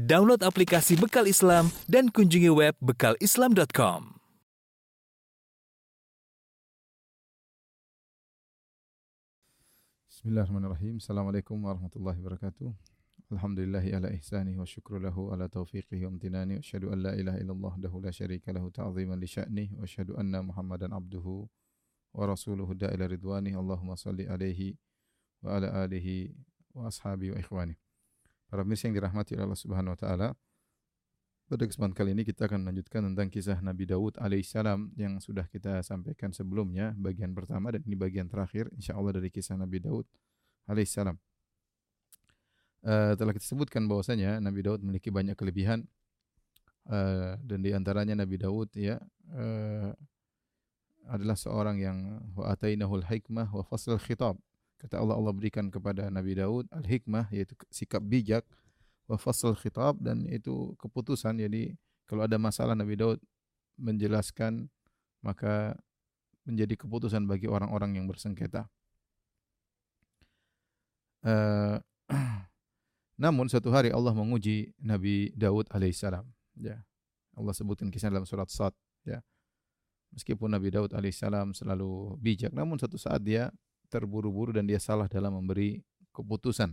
Download aplikasi Bekal Islam dan kunjungi web bekalislam.com. Bismillahirrahmanirrahim. Assalamualaikum warahmatullahi wabarakatuh. Alhamdulillahi ala ihsani wa syukru lahu ala taufiqihi wa amtinani wa asyhadu an la ilaha illallah dahu la syarika lahu ta'ziman li sya'ni wa asyhadu anna Muhammadan abduhu wa rasuluhu da'ila ridwani. Allahumma salli alaihi wa ala alihi wa ashabi wa ikhwani. Para pemirsa yang dirahmati Allah Subhanahu wa taala. Pada kesempatan kali ini kita akan melanjutkan tentang kisah Nabi Daud alaihissalam yang sudah kita sampaikan sebelumnya bagian pertama dan ini bagian terakhir insyaallah dari kisah Nabi Daud alaihissalam. Uh, telah kita sebutkan bahwasanya Nabi Daud memiliki banyak kelebihan uh, dan di antaranya Nabi Daud ya uh, adalah seorang yang wa atainahul hikmah wa fasl khitab. Kata Allah Allah berikan kepada Nabi Daud al-hikmah yaitu sikap bijak wa fasl khitab dan itu keputusan jadi kalau ada masalah Nabi Daud menjelaskan maka menjadi keputusan bagi orang-orang yang bersengketa. Uh, namun suatu hari Allah menguji Nabi Daud alaihissalam. Ya, Allah sebutkan kisah dalam surat Sad. Ya, meskipun Nabi Daud alaihissalam selalu bijak, namun suatu saat dia terburu-buru dan dia salah dalam memberi keputusan.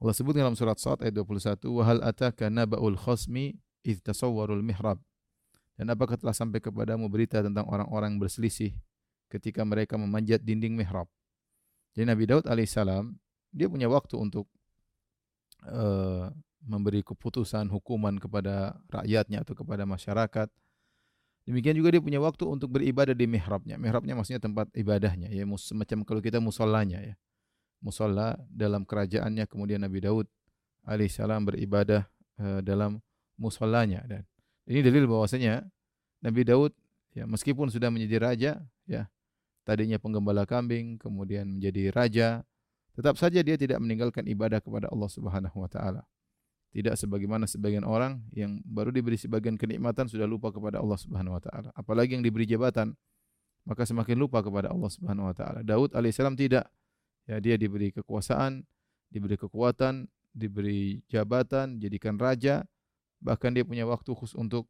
Allah sebut dalam surat Sad ayat 21, "Wa hal ataka naba'ul khasmi idh tasawwarul mihrab." Dan apakah telah sampai kepadamu berita tentang orang-orang berselisih ketika mereka memanjat dinding mihrab? Jadi Nabi Daud alaihissalam dia punya waktu untuk uh, memberi keputusan hukuman kepada rakyatnya atau kepada masyarakat. Demikian juga dia punya waktu untuk beribadah di mihrabnya. Mihrabnya maksudnya tempat ibadahnya ya semacam kalau kita musallanya ya. Musola dalam kerajaannya kemudian Nabi Daud alaihissalam beribadah uh, dalam musolanya dan ini dalil bahwasanya Nabi Daud ya meskipun sudah menjadi raja ya tadinya penggembala kambing kemudian menjadi raja tetap saja dia tidak meninggalkan ibadah kepada Allah Subhanahu wa taala tidak sebagaimana sebagian orang yang baru diberi sebagian kenikmatan sudah lupa kepada Allah Subhanahu wa taala. Apalagi yang diberi jabatan maka semakin lupa kepada Allah Subhanahu wa taala. Daud alaihissalam tidak. Ya, dia diberi kekuasaan, diberi kekuatan, diberi jabatan, jadikan raja, bahkan dia punya waktu khusus untuk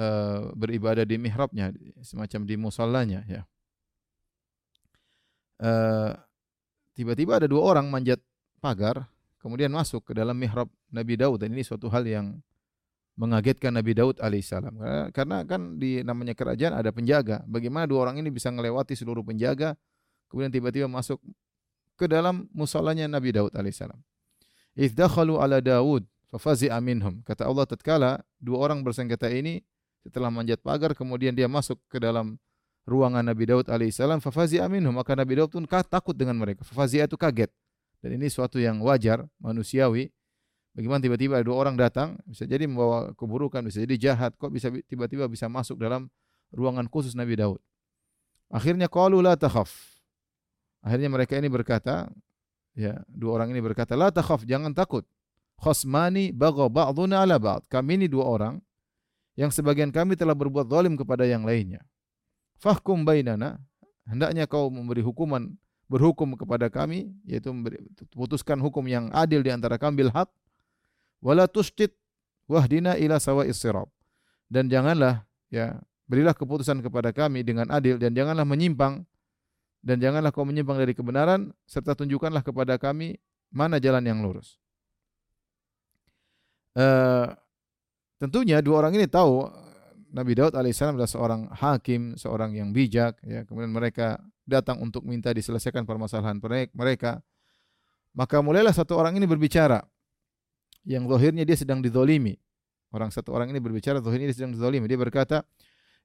uh, beribadah di mihrabnya, semacam di musallanya ya. Uh, tiba-tiba ada dua orang manjat pagar, kemudian masuk ke dalam mihrab Nabi Daud dan ini suatu hal yang mengagetkan Nabi Daud alaihissalam karena, kan di namanya kerajaan ada penjaga. Bagaimana dua orang ini bisa melewati seluruh penjaga, kemudian tiba-tiba masuk ke dalam musolanya Nabi Daud alaihissalam. Idh dakhalu ala Daud fafazi'a minhum. Kata Allah tatkala dua orang bersengketa ini setelah manjat pagar kemudian dia masuk ke dalam ruangan Nabi Daud alaihissalam fafazi'a minhum maka Nabi Daud pun takut dengan mereka. Fafazi'a itu kaget. Dan ini suatu yang wajar manusiawi. Bagaimana tiba-tiba dua orang datang, bisa jadi membawa keburukan, bisa jadi jahat, kok bisa tiba-tiba bisa masuk dalam ruangan khusus Nabi Daud. Akhirnya qalu la takhaf. Akhirnya mereka ini berkata, ya, dua orang ini berkata, "La takhaf, jangan takut. Khosmani bagha ba'duna ala ba'd." Kami ini dua orang yang sebagian kami telah berbuat zalim kepada yang lainnya. Fahkum bainana, hendaknya kau memberi hukuman berhukum kepada kami yaitu putuskan hukum yang adil di antara kami bil haq wala tustit wahdina ila sawa'is sirat dan janganlah ya berilah keputusan kepada kami dengan adil dan janganlah menyimpang dan janganlah kau menyimpang dari kebenaran serta tunjukkanlah kepada kami mana jalan yang lurus. Uh, tentunya dua orang ini tahu Nabi Daud alaihissalam adalah seorang hakim, seorang yang bijak. Ya, kemudian mereka datang untuk minta diselesaikan permasalahan mereka. Maka mulailah satu orang ini berbicara yang zahirnya dia sedang dizalimi. Orang satu orang ini berbicara zahirnya dia sedang dizalimi. Dia berkata,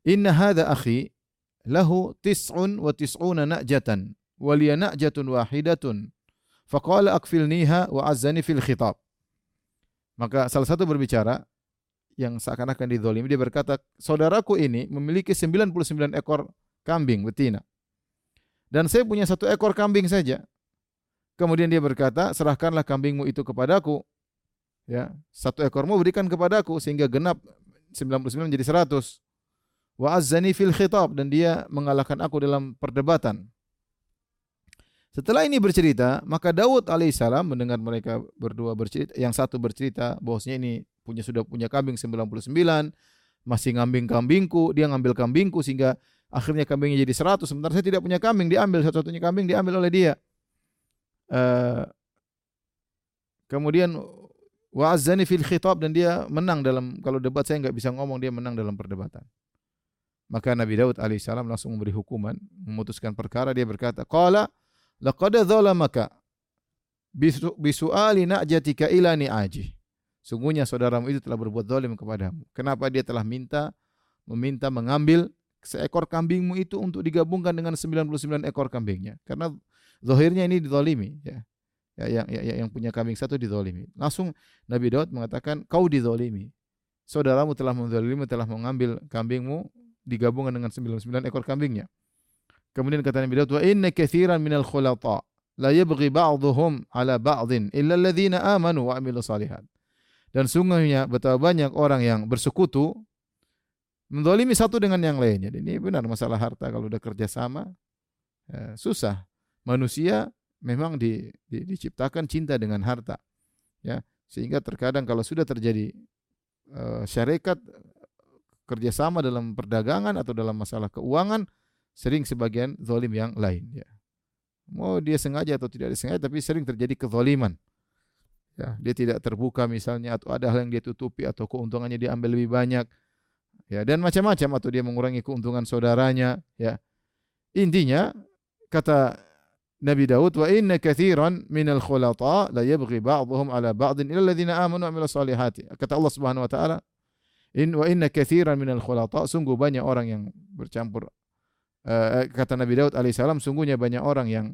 "Inna hadza akhi lahu tis'un wa tis'una na'jatan wa liya na'jatun wahidatun faqala akfilniha wa azzani fil khitab maka salah satu berbicara yang seakan-akan dizalimi dia berkata saudaraku ini memiliki 99 ekor kambing betina dan saya punya satu ekor kambing saja. Kemudian dia berkata serahkanlah kambingmu itu kepadaku. Ya satu ekormu berikan kepadaku sehingga genap 99 menjadi 100 wa azzani fil khitab dan dia mengalahkan aku dalam perdebatan. Setelah ini bercerita, maka Daud alaihissalam mendengar mereka berdua bercerita, yang satu bercerita bahwasanya ini punya sudah punya kambing 99, masih ngambing kambingku, dia ngambil kambingku sehingga akhirnya kambingnya jadi 100, sementara saya tidak punya kambing, diambil satu-satunya kambing diambil oleh dia. Uh, kemudian wa'azzani fil khitab dan dia menang dalam kalau debat saya nggak bisa ngomong dia menang dalam perdebatan. Maka Nabi Daud alaihissalam langsung memberi hukuman, memutuskan perkara dia berkata, "Qala laqad dzalamaka bisu'ali na'jatika ila ni'aji. Sungguhnya saudaramu itu telah berbuat zalim kepadamu. Kenapa dia telah minta meminta mengambil seekor kambingmu itu untuk digabungkan dengan 99 ekor kambingnya. Karena zahirnya ini dizalimi ya. Ya, yang, ya, yang punya kambing satu dizalimi. Langsung Nabi Daud mengatakan, kau dizalimi. Saudaramu telah menzalimi, telah mengambil kambingmu digabungkan dengan 99 ekor kambingnya. Kemudian kata Nabi Daud, "Wa inna katsiran minal khulata la yabghi ba'dhum 'ala ba'dhin illa alladhina amanu wa 'amilu salihat." Dan sungguhnya betapa banyak orang yang bersekutu mendolimi satu dengan yang lainnya. Ini benar masalah harta kalau udah kerja sama ya, susah. Manusia memang di, di, diciptakan cinta dengan harta. Ya, sehingga terkadang kalau sudah terjadi uh, syarikat kerjasama dalam perdagangan atau dalam masalah keuangan, sering sebagian zalim yang lain ya. Mau dia sengaja atau tidak disengaja tapi sering terjadi kezaliman. Ya, dia tidak terbuka misalnya atau ada hal yang dia tutupi atau keuntungannya dia ambil lebih banyak. Ya, dan macam-macam atau dia mengurangi keuntungan saudaranya, ya. Intinya kata Nabi Daud wa inna katsiran minal khulata la yabghi ba'dhum ala ba'din illa alladziina amanu wa 'amilus salihati. Kata Allah Subhanahu wa taala, in wa inna katsiran minal khulata sungguh banyak orang yang bercampur uh, kata Nabi Daud alaihissalam sungguhnya banyak orang yang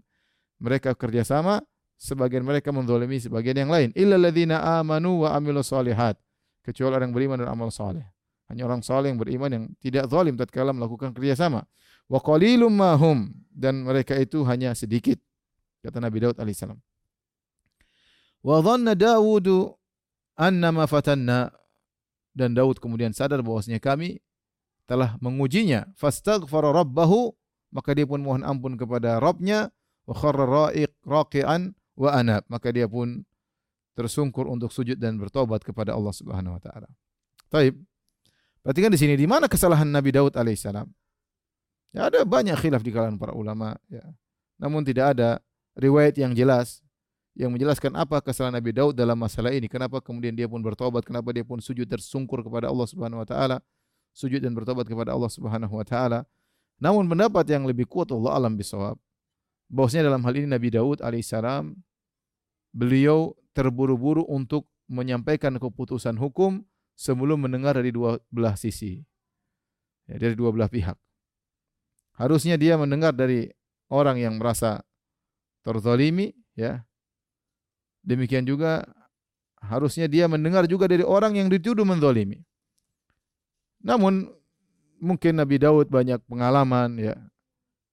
mereka kerjasama sebagian mereka menzalimi sebagian yang lain illa alladzina amanu wa amilus solihat kecuali orang beriman dan amal saleh hanya orang saleh yang beriman yang tidak zalim tatkala melakukan kerjasama wa qalilum mahum dan mereka itu hanya sedikit kata Nabi Daud alaihissalam wa dhanna Dawud annama fatanna. Dan Daud kemudian sadar bahwasanya kami telah mengujinya. Fastaghfara rabbahu maka dia pun mohon ampun kepada Rabbnya. Wa kharra ra'iq raqi'an wa anab. Maka dia pun tersungkur untuk sujud dan bertobat kepada Allah Subhanahu wa taala. Taib. Perhatikan di sini di mana kesalahan Nabi Daud alaihissalam? Ya ada banyak khilaf di kalangan para ulama ya. Namun tidak ada riwayat yang jelas yang menjelaskan apa kesalahan Nabi Daud dalam masalah ini. Kenapa kemudian dia pun bertobat, kenapa dia pun sujud tersungkur kepada Allah Subhanahu wa taala sujud dan bertobat kepada Allah Subhanahu wa taala. Namun pendapat yang lebih kuat Allah alam bisawab bahwasanya dalam hal ini Nabi Daud alaihissalam beliau terburu-buru untuk menyampaikan keputusan hukum sebelum mendengar dari dua belah sisi. Ya, dari dua belah pihak. Harusnya dia mendengar dari orang yang merasa terzalimi ya. Demikian juga harusnya dia mendengar juga dari orang yang dituduh menzalimi. Namun mungkin Nabi Daud banyak pengalaman ya.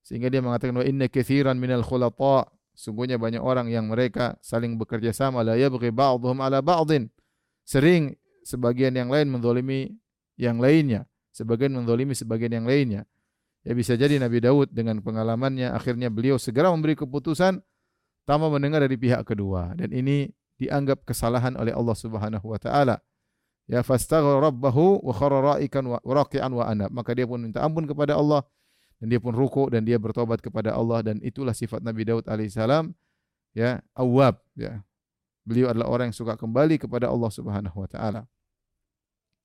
Sehingga dia mengatakan wa inna katsiran minal khulata sungguhnya banyak orang yang mereka saling bekerja sama la yabghi ba'dhum ala ba'dhin. Sering sebagian yang lain menzalimi yang lainnya, sebagian menzalimi sebagian yang lainnya. Ya bisa jadi Nabi Daud dengan pengalamannya akhirnya beliau segera memberi keputusan tanpa mendengar dari pihak kedua. Dan ini dianggap kesalahan oleh Allah Subhanahu wa taala. Ya fastaghfara rabbahu wa kharra wa raqi'an wa anab. Maka dia pun minta ampun kepada Allah dan dia pun ruku dan dia bertobat kepada Allah dan itulah sifat Nabi Daud alaihissalam ya awab ya. Beliau adalah orang yang suka kembali kepada Allah Subhanahu wa taala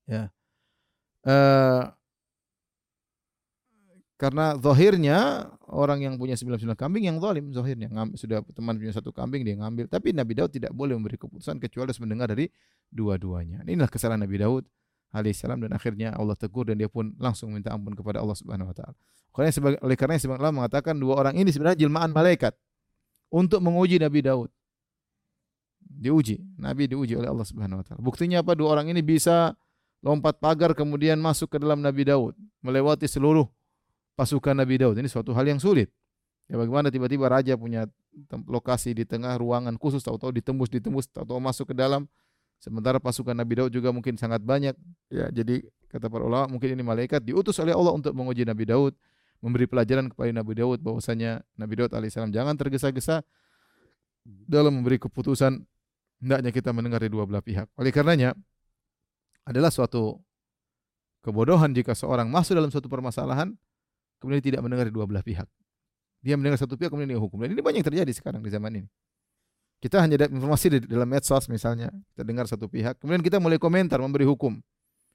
ya uh, karena zahirnya orang yang punya 99 kambing yang zalim zahirnya sudah teman punya satu kambing dia ngambil tapi Nabi Daud tidak boleh memberi keputusan kecuali harus mendengar dari dua-duanya inilah kesalahan Nabi Daud alaihissalam dan akhirnya Allah tegur dan dia pun langsung minta ampun kepada Allah Subhanahu wa taala. Karena sebagai oleh karena sebagian Allah mengatakan dua orang ini sebenarnya jelmaan malaikat untuk menguji Nabi Daud. Diuji, Nabi diuji oleh Allah Subhanahu wa taala. Buktinya apa? Dua orang ini bisa lompat pagar kemudian masuk ke dalam Nabi Daud, melewati seluruh pasukan Nabi Daud. Ini suatu hal yang sulit. Ya bagaimana tiba-tiba raja punya lokasi di tengah ruangan khusus tahu-tahu ditembus ditembus tahu-tahu masuk ke dalam sementara pasukan Nabi Daud juga mungkin sangat banyak ya jadi kata para ulama mungkin ini malaikat diutus oleh Allah untuk menguji Nabi Daud memberi pelajaran kepada Nabi Daud bahwasanya Nabi Daud alaihissalam jangan tergesa-gesa dalam memberi keputusan hendaknya kita mendengar dari dua belah pihak. Oleh karenanya adalah suatu kebodohan jika seorang masuk dalam suatu permasalahan kemudian tidak mendengar dua belah pihak. Dia mendengar satu pihak kemudian dia hukum. Dan ini banyak terjadi sekarang di zaman ini. Kita hanya dapat informasi di dalam medsos misalnya, kita dengar satu pihak, kemudian kita mulai komentar, memberi hukum.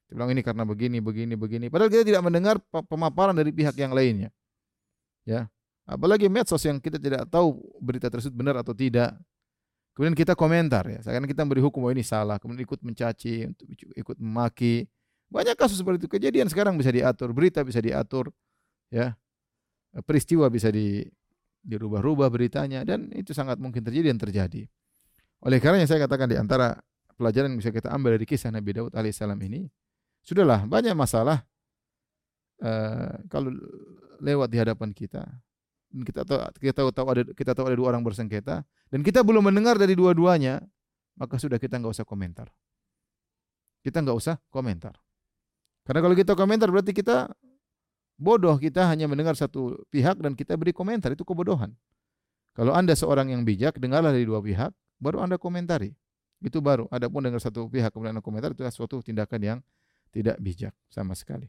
Dia bilang ini karena begini, begini, begini. Padahal kita tidak mendengar pemaparan dari pihak yang lainnya. Ya. Apalagi medsos yang kita tidak tahu berita tersebut benar atau tidak. Kemudian kita komentar ya. Seakan kita memberi hukum bahwa ini salah, kemudian ikut mencaci, ikut memaki. Banyak kasus seperti itu. Kejadian sekarang bisa diatur, berita bisa diatur, ya. Peristiwa bisa di dirubah-rubah beritanya dan itu sangat mungkin terjadi dan terjadi. Oleh karena yang saya katakan di antara pelajaran yang bisa kita ambil dari kisah Nabi Daud alaihissalam ini, Sudahlah, banyak masalah uh, kalau lewat di hadapan kita. Dan kita tahu kita tahu ada kita tahu ada dua orang bersengketa dan kita belum mendengar dari dua-duanya, maka sudah kita nggak usah komentar. Kita nggak usah komentar. Karena kalau kita komentar berarti kita bodoh, kita hanya mendengar satu pihak dan kita beri komentar, itu kebodohan. Kalau Anda seorang yang bijak, dengarlah dari dua pihak, baru Anda komentari. Itu baru. Adapun dengar satu pihak kemudian Anda komentar itu suatu tindakan yang tidak bijak sama sekali.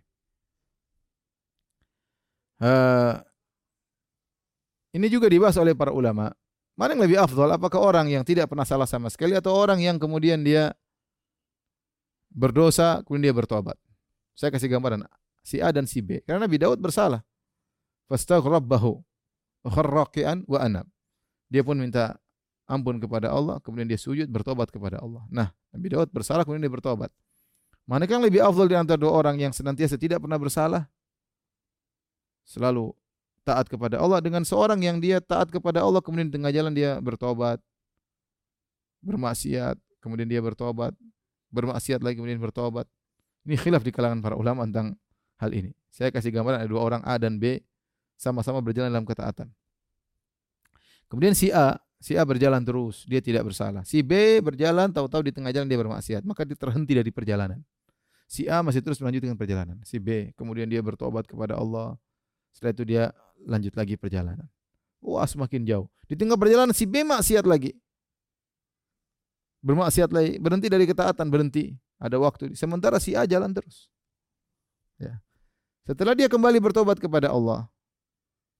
Uh, ini juga dibahas oleh para ulama. Mana yang lebih afdal? Apakah orang yang tidak pernah salah sama sekali atau orang yang kemudian dia berdosa kemudian dia bertobat? Saya kasih gambaran si A dan si B. Karena Nabi Daud bersalah. Fastaghrabahu kharraqian wa anab. Dia pun minta ampun kepada Allah, kemudian dia sujud bertobat kepada Allah. Nah, Nabi Daud bersalah kemudian dia bertobat. Manakah yang lebih afdal di antara dua orang yang senantiasa tidak pernah bersalah? Selalu taat kepada Allah dengan seorang yang dia taat kepada Allah kemudian di tengah jalan dia bertobat, bermaksiat, kemudian dia bertobat, bermaksiat lagi kemudian bertobat. Ini khilaf di kalangan para ulama tentang hal ini. Saya kasih gambaran ada dua orang A dan B sama-sama berjalan dalam ketaatan. Kemudian si A, si A berjalan terus, dia tidak bersalah. Si B berjalan tahu-tahu di tengah jalan dia bermaksiat, maka dia terhenti dari perjalanan. Si A masih terus melanjutkan perjalanan. Si B kemudian dia bertobat kepada Allah. Setelah itu dia lanjut lagi perjalanan. Wah semakin jauh. Di tengah perjalanan si B maksiat lagi. Bermaksiat lagi. Berhenti dari ketaatan. Berhenti. Ada waktu. Sementara si A jalan terus. Ya. Setelah dia kembali bertobat kepada Allah.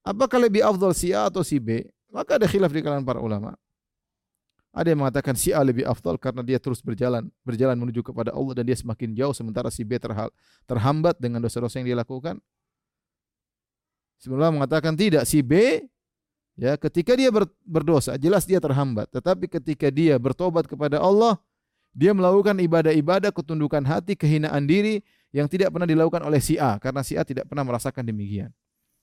Apakah lebih afdal si A atau si B? Maka ada khilaf di kalangan para ulama. Ada yang mengatakan si A lebih afdal karena dia terus berjalan, berjalan menuju kepada Allah dan dia semakin jauh sementara si B terhal, terhambat dengan dosa-dosa yang dia lakukan. Sebenarnya mengatakan tidak, si B ya ketika dia berdosa jelas dia terhambat, tetapi ketika dia bertobat kepada Allah, dia melakukan ibadah-ibadah ketundukan hati, kehinaan diri yang tidak pernah dilakukan oleh si A karena si A tidak pernah merasakan demikian.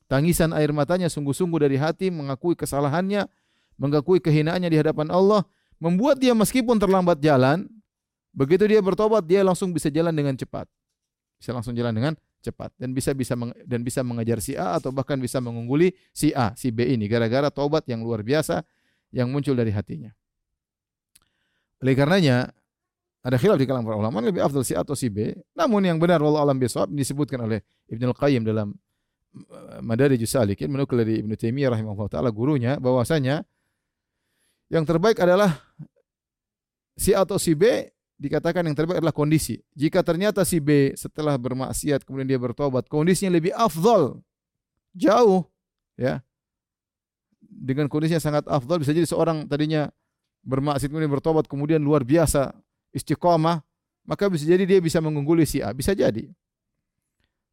Tangisan air matanya sungguh-sungguh dari hati mengakui kesalahannya, mengakui kehinaannya di hadapan Allah membuat dia meskipun terlambat jalan, begitu dia bertobat dia langsung bisa jalan dengan cepat. Bisa langsung jalan dengan cepat dan bisa bisa dan bisa mengejar si A atau bahkan bisa mengungguli si A, si B ini gara-gara tobat yang luar biasa yang muncul dari hatinya. Oleh karenanya ada khilaf di kalangan para ulama lebih afdal si A atau si B. Namun yang benar wallahu alam bisawab disebutkan oleh Ibnu Al-Qayyim dalam uh, Madarijus Salikin menukil dari Ibnu Taimiyah rahimahullah taala gurunya bahwasanya yang terbaik adalah si A atau si B dikatakan yang terbaik adalah kondisi. Jika ternyata si B setelah bermaksiat kemudian dia bertobat, kondisinya lebih afdol, jauh, ya. Dengan kondisinya sangat afdol bisa jadi seorang tadinya bermaksiat kemudian bertobat kemudian luar biasa istiqomah, maka bisa jadi dia bisa mengungguli si A, bisa jadi.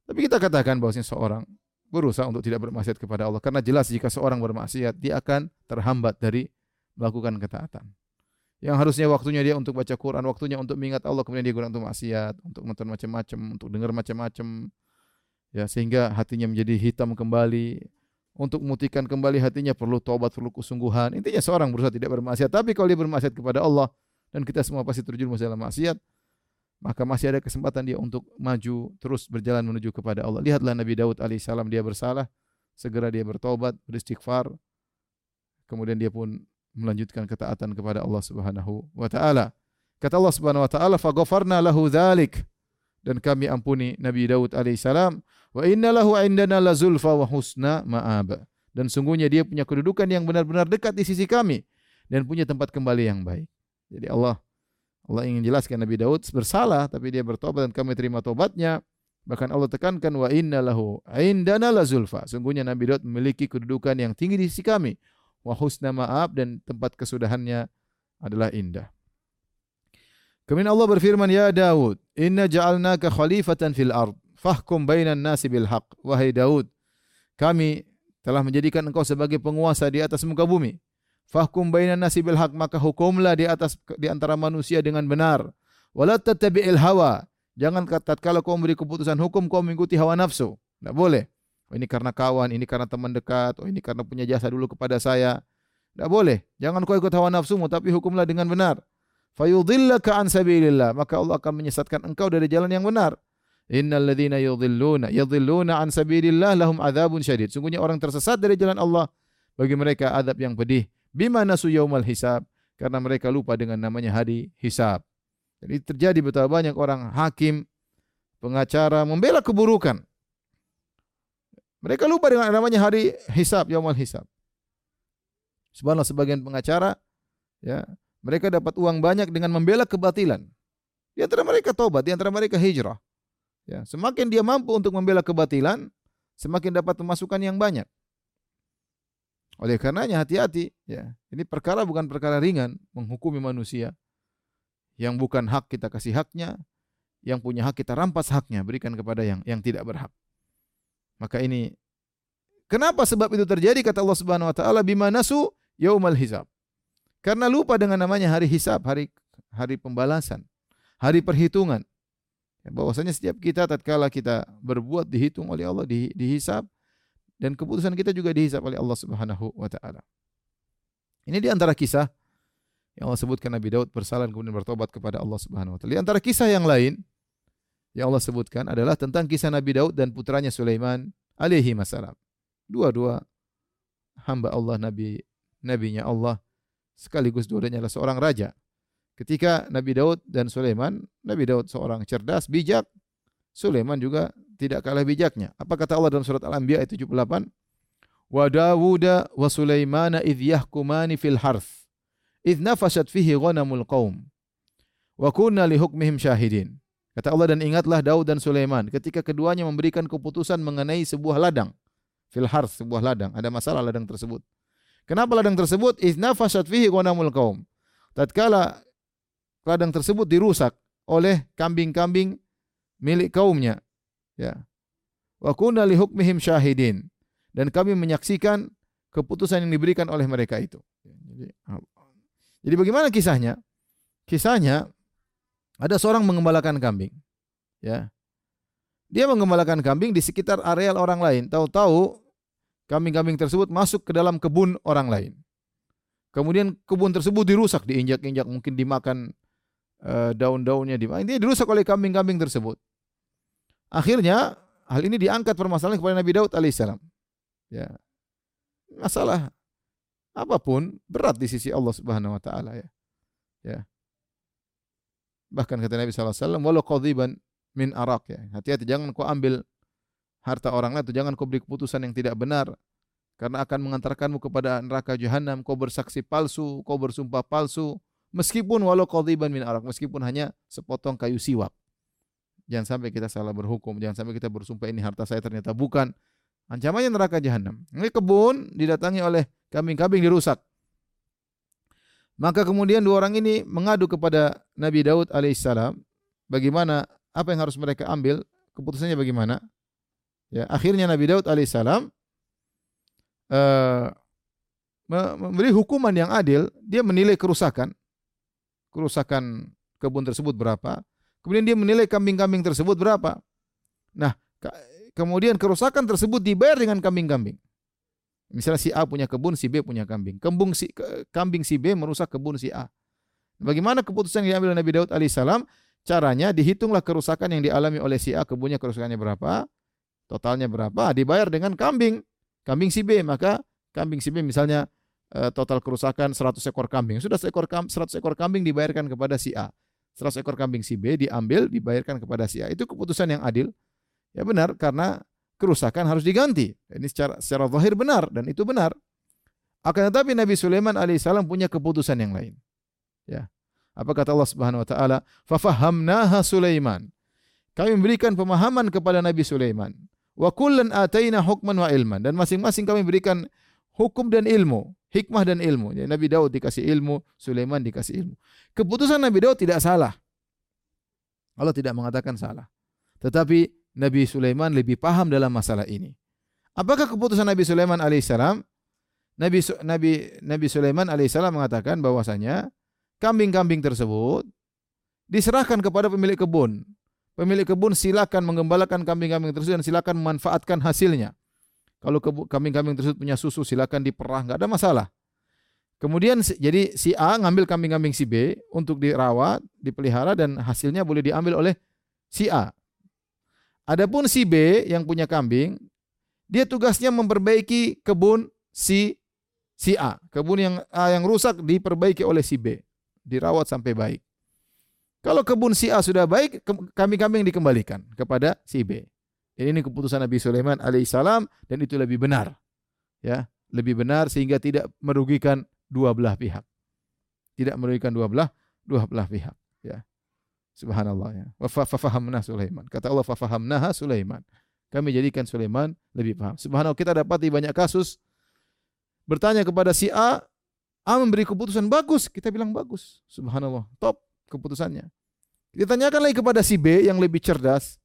Tapi kita katakan bahwasanya seorang berusaha untuk tidak bermaksiat kepada Allah karena jelas jika seorang bermaksiat dia akan terhambat dari melakukan ketaatan. Yang harusnya waktunya dia untuk baca Quran, waktunya untuk mengingat Allah, kemudian dia gunakan untuk maksiat, untuk nonton macam-macam, untuk dengar macam-macam. Ya, sehingga hatinya menjadi hitam kembali. Untuk memutihkan kembali hatinya perlu taubat, perlu kesungguhan. Intinya seorang berusaha tidak bermaksiat, tapi kalau dia bermaksiat kepada Allah dan kita semua pasti terjun dalam maksiat, maka masih ada kesempatan dia untuk maju terus berjalan menuju kepada Allah. Lihatlah Nabi Daud alaihissalam dia bersalah, segera dia bertobat, beristighfar, kemudian dia pun melanjutkan ketaatan kepada Allah Subhanahu wa taala. Kata Allah Subhanahu wa taala, "Faghfarna lahu dzalik." dan kami ampuni Nabi Daud alaihissalam. Wa inna lahu indana la zulfa wa husna ma'ab. Dan sungguhnya dia punya kedudukan yang benar-benar dekat di sisi kami dan punya tempat kembali yang baik. Jadi Allah Allah ingin jelaskan Nabi Daud bersalah tapi dia bertobat dan kami terima tobatnya. Bahkan Allah tekankan wa inna lahu indana la zulfa. Sungguhnya Nabi Daud memiliki kedudukan yang tinggi di sisi kami. Wa husna ma'ab dan tempat kesudahannya adalah indah. Kemudian Allah berfirman, Ya Daud, inna ja'alnaka khalifatan fil ard, fahkum bainan nasi bil haq. Wahai Daud, kami telah menjadikan engkau sebagai penguasa di atas muka bumi. Fahkum bainan nasi bil haq, maka hukumlah di atas di antara manusia dengan benar. Wala tattabi'il hawa. Jangan kata kalau kau memberi keputusan hukum kau mengikuti hawa nafsu. Tidak boleh. Oh, ini karena kawan, ini karena teman dekat, oh ini karena punya jasa dulu kepada saya. Tidak boleh. Jangan kau ikut hawa nafsumu, tapi hukumlah dengan benar. Fayudhillaka an sabilillah. Maka Allah akan menyesatkan engkau dari jalan yang benar. Innal ladzina yudhilluna yudhilluna an sabilillah lahum adzabun syadid. Sungguhnya orang tersesat dari jalan Allah bagi mereka adab yang pedih. Bima nasu yaumal hisab. Karena mereka lupa dengan namanya hari hisab. Jadi terjadi betapa banyak orang hakim pengacara membela keburukan mereka lupa dengan namanya hari hisab yaumal hisab subhanallah sebagian pengacara ya mereka dapat uang banyak dengan membela kebatilan. Di antara mereka tobat, di antara mereka hijrah. Ya, semakin dia mampu untuk membela kebatilan, semakin dapat pemasukan yang banyak. Oleh karenanya hati-hati, ya. Ini perkara bukan perkara ringan menghukumi manusia. Yang bukan hak kita kasih haknya, yang punya hak kita rampas haknya, berikan kepada yang yang tidak berhak. Maka ini kenapa sebab itu terjadi kata Allah Subhanahu wa taala bima nasu yaumal hisab. Karena lupa dengan namanya hari hisab, hari hari pembalasan, hari perhitungan. Ya, bahwasanya setiap kita tatkala kita berbuat dihitung oleh Allah, di, dihisab dan keputusan kita juga dihisab oleh Allah Subhanahu wa taala. Ini di antara kisah yang Allah sebutkan Nabi Daud bersalah kemudian bertobat kepada Allah Subhanahu wa taala. Di antara kisah yang lain yang Allah sebutkan adalah tentang kisah Nabi Daud dan putranya Sulaiman alaihi masalam. Dua-dua hamba Allah Nabi nabinya Allah sekaligus dua-duanya adalah seorang raja. Ketika Nabi Daud dan Sulaiman, Nabi Daud seorang cerdas, bijak, Sulaiman juga tidak kalah bijaknya. Apa kata Allah dalam surat Al-Anbiya ayat 78? Wa Dawuda wa Sulaimana idh yahkumani fil harth idh nafashat fihi ghanamul qaum wa kunna li hukmihim syahidin. Kata Allah dan ingatlah Daud dan Sulaiman ketika keduanya memberikan keputusan mengenai sebuah ladang. Fil harth, sebuah ladang. Ada masalah ladang tersebut. Kenapa ladang tersebut? Izna fasad fihi ghanamul qaum. Tatkala ladang tersebut dirusak oleh kambing-kambing milik kaumnya. Ya. Wa kunna li hukmihim syahidin. Dan kami menyaksikan keputusan yang diberikan oleh mereka itu. Jadi, jadi bagaimana kisahnya? Kisahnya ada seorang mengembalakan kambing. Ya. Dia mengembalakan kambing di sekitar areal orang lain. Tahu-tahu kambing-kambing tersebut masuk ke dalam kebun orang lain. Kemudian kebun tersebut dirusak, diinjak-injak, mungkin dimakan uh, daun-daunnya, dimakan. Ini dirusak oleh kambing-kambing tersebut. Akhirnya hal ini diangkat permasalahan kepada Nabi Daud alaihissalam. Ya. Masalah apa pun berat di sisi Allah Subhanahu wa taala ya. Ya. Bahkan kata Nabi wasallam, "Walau qadhiban min arak" ya. Hati-hati jangan kau ambil harta orang lain atau jangan kau beri keputusan yang tidak benar. Karena akan mengantarkanmu kepada neraka jahanam. Kau bersaksi palsu kau bersumpah palsu meskipun walau qadhiban min arak meskipun hanya sepotong kayu siwak. Jangan sampai kita salah berhukum jangan sampai kita bersumpah ini harta saya ternyata bukan. Ancamannya neraka jahanam. Ini kebun didatangi oleh kambing-kambing dirusak maka kemudian dua orang ini mengadu kepada Nabi Daud alaihissalam bagaimana apa yang harus mereka ambil keputusannya bagaimana Ya, akhirnya Nabi Daud alaihissalam uh, memberi hukuman yang adil. Dia menilai kerusakan, kerusakan kebun tersebut berapa. Kemudian dia menilai kambing-kambing tersebut berapa. Nah, kemudian kerusakan tersebut dibayar dengan kambing-kambing. Misalnya si A punya kebun, si B punya kambing. Kembung si, kambing si B merusak kebun si A. Bagaimana keputusan yang diambil Nabi Daud alaihissalam? Caranya dihitunglah kerusakan yang dialami oleh si A, kebunnya kerusakannya berapa, Totalnya berapa? Dibayar dengan kambing. Kambing si B, maka kambing si B misalnya eh, total kerusakan 100 ekor kambing. Sudah seekor 100 ekor kambing dibayarkan kepada si A. 100 ekor kambing si B diambil dibayarkan kepada si A. Itu keputusan yang adil. Ya benar karena kerusakan harus diganti. Ini secara secara zahir benar dan itu benar. Akan tetapi Nabi Sulaiman alaihissalam punya keputusan yang lain. Ya. Apa kata Allah Subhanahu wa taala? Fafahamnaha Sulaiman. Kami memberikan pemahaman kepada Nabi Sulaiman. Wa kullan ataina hukman wa ilman dan masing-masing kami berikan hukum dan ilmu, hikmah dan ilmu. Ya, Nabi Daud dikasih ilmu, Sulaiman dikasih ilmu. Keputusan Nabi Daud tidak salah. Allah tidak mengatakan salah. Tetapi Nabi Sulaiman lebih paham dalam masalah ini. Apakah keputusan Nabi Sulaiman alaihissalam? Nabi Nabi Nabi Sulaiman alaihissalam mengatakan bahwasanya kambing-kambing tersebut diserahkan kepada pemilik kebun. Pemilik kebun silakan menggembalakan kambing-kambing tersebut dan silakan memanfaatkan hasilnya. Kalau kambing-kambing tersebut punya susu silakan diperah, nggak ada masalah. Kemudian jadi si A ngambil kambing-kambing si B untuk dirawat, dipelihara dan hasilnya boleh diambil oleh si A. Adapun si B yang punya kambing, dia tugasnya memperbaiki kebun si si A. Kebun yang A yang rusak diperbaiki oleh si B, dirawat sampai baik. Kalau kebun si A sudah baik, kambing-kambing dikembalikan kepada si B. Ini keputusan Nabi Sulaiman alaihissalam dan itu lebih benar. Ya, lebih benar sehingga tidak merugikan dua belah pihak. Tidak merugikan dua belah dua belah pihak. Subhanallah ya. Wa fahamna Sulaiman. Kata Allah fahamnaha Sulaiman. Kami jadikan Sulaiman lebih paham. Subhanallah kita dapati banyak kasus bertanya kepada si A, A memberi keputusan bagus, kita bilang bagus. Subhanallah, top keputusannya. Ditanyakan lagi kepada si B yang lebih cerdas,